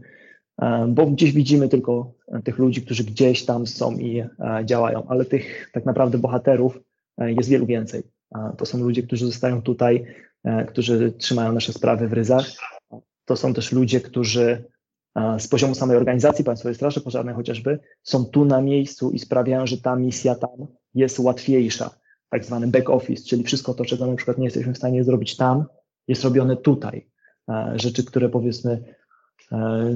bo gdzieś widzimy tylko tych ludzi, którzy gdzieś tam są i działają, ale tych tak naprawdę bohaterów jest wielu więcej. To są ludzie, którzy zostają tutaj, e, którzy trzymają nasze sprawy w ryzach. To są też ludzie, którzy e, z poziomu samej organizacji Państwowej Straży Pożarnej chociażby są tu na miejscu i sprawiają, że ta misja tam jest łatwiejsza. Tak zwany back office, czyli wszystko to, czego na przykład nie jesteśmy w stanie zrobić tam, jest robione tutaj. E, rzeczy, które powiedzmy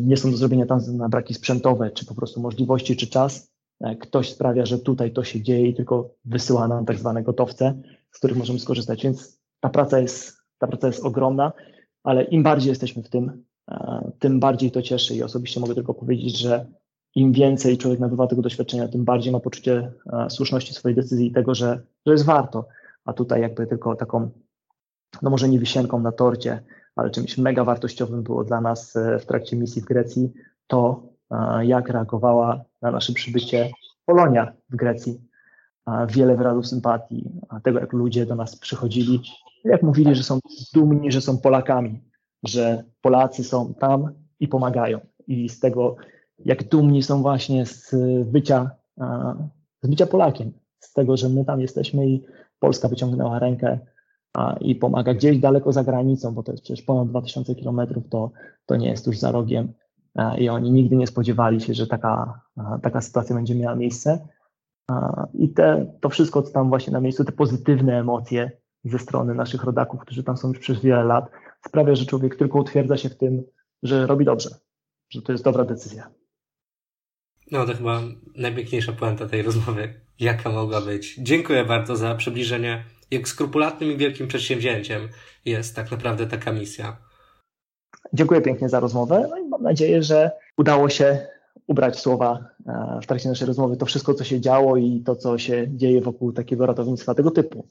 nie są do zrobienia tam na braki sprzętowe, czy po prostu możliwości, czy czas, ktoś sprawia, że tutaj to się dzieje i tylko wysyła nam tak zwane gotowce, z których możemy skorzystać. Więc ta praca jest, ta praca jest ogromna, ale im bardziej jesteśmy w tym, e, tym bardziej to cieszy i osobiście mogę tylko powiedzieć, że im więcej człowiek nabywa tego doświadczenia, tym bardziej ma poczucie e, słuszności swojej decyzji i tego, że, że jest warto. a tutaj jakby tylko taką, no może nie wisienką na torcie, ale czymś mega wartościowym było dla nas e, w trakcie misji w Grecji to, jak reagowała na nasze przybycie Polonia w Grecji. Wiele wyrazów sympatii, tego jak ludzie do nas przychodzili, jak mówili, że są dumni, że są Polakami, że Polacy są tam i pomagają. I z tego, jak dumni są właśnie z bycia, z bycia Polakiem, z tego, że my tam jesteśmy i Polska wyciągnęła rękę i pomaga gdzieś daleko za granicą, bo to jest przecież ponad 2000 kilometrów, to, to nie jest tuż za rogiem i oni nigdy nie spodziewali się, że taka, taka sytuacja będzie miała miejsce. I te, to wszystko, co tam właśnie na miejscu, te pozytywne emocje ze strony naszych rodaków, którzy tam są już przez wiele lat, sprawia, że człowiek tylko utwierdza się w tym, że robi dobrze, że to jest dobra decyzja. No to chyba najpiękniejsza puenta tej rozmowy, jaka mogła być. Dziękuję bardzo za przybliżenie, jak skrupulatnym i wielkim przedsięwzięciem jest tak naprawdę taka misja. Dziękuję pięknie za rozmowę no i mam nadzieję, że udało się ubrać słowa e, w trakcie naszej rozmowy to wszystko, co się działo i to, co się dzieje wokół takiego ratownictwa tego typu.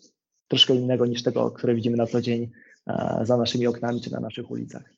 Troszkę innego niż tego, które widzimy na co dzień e, za naszymi oknami czy na naszych ulicach.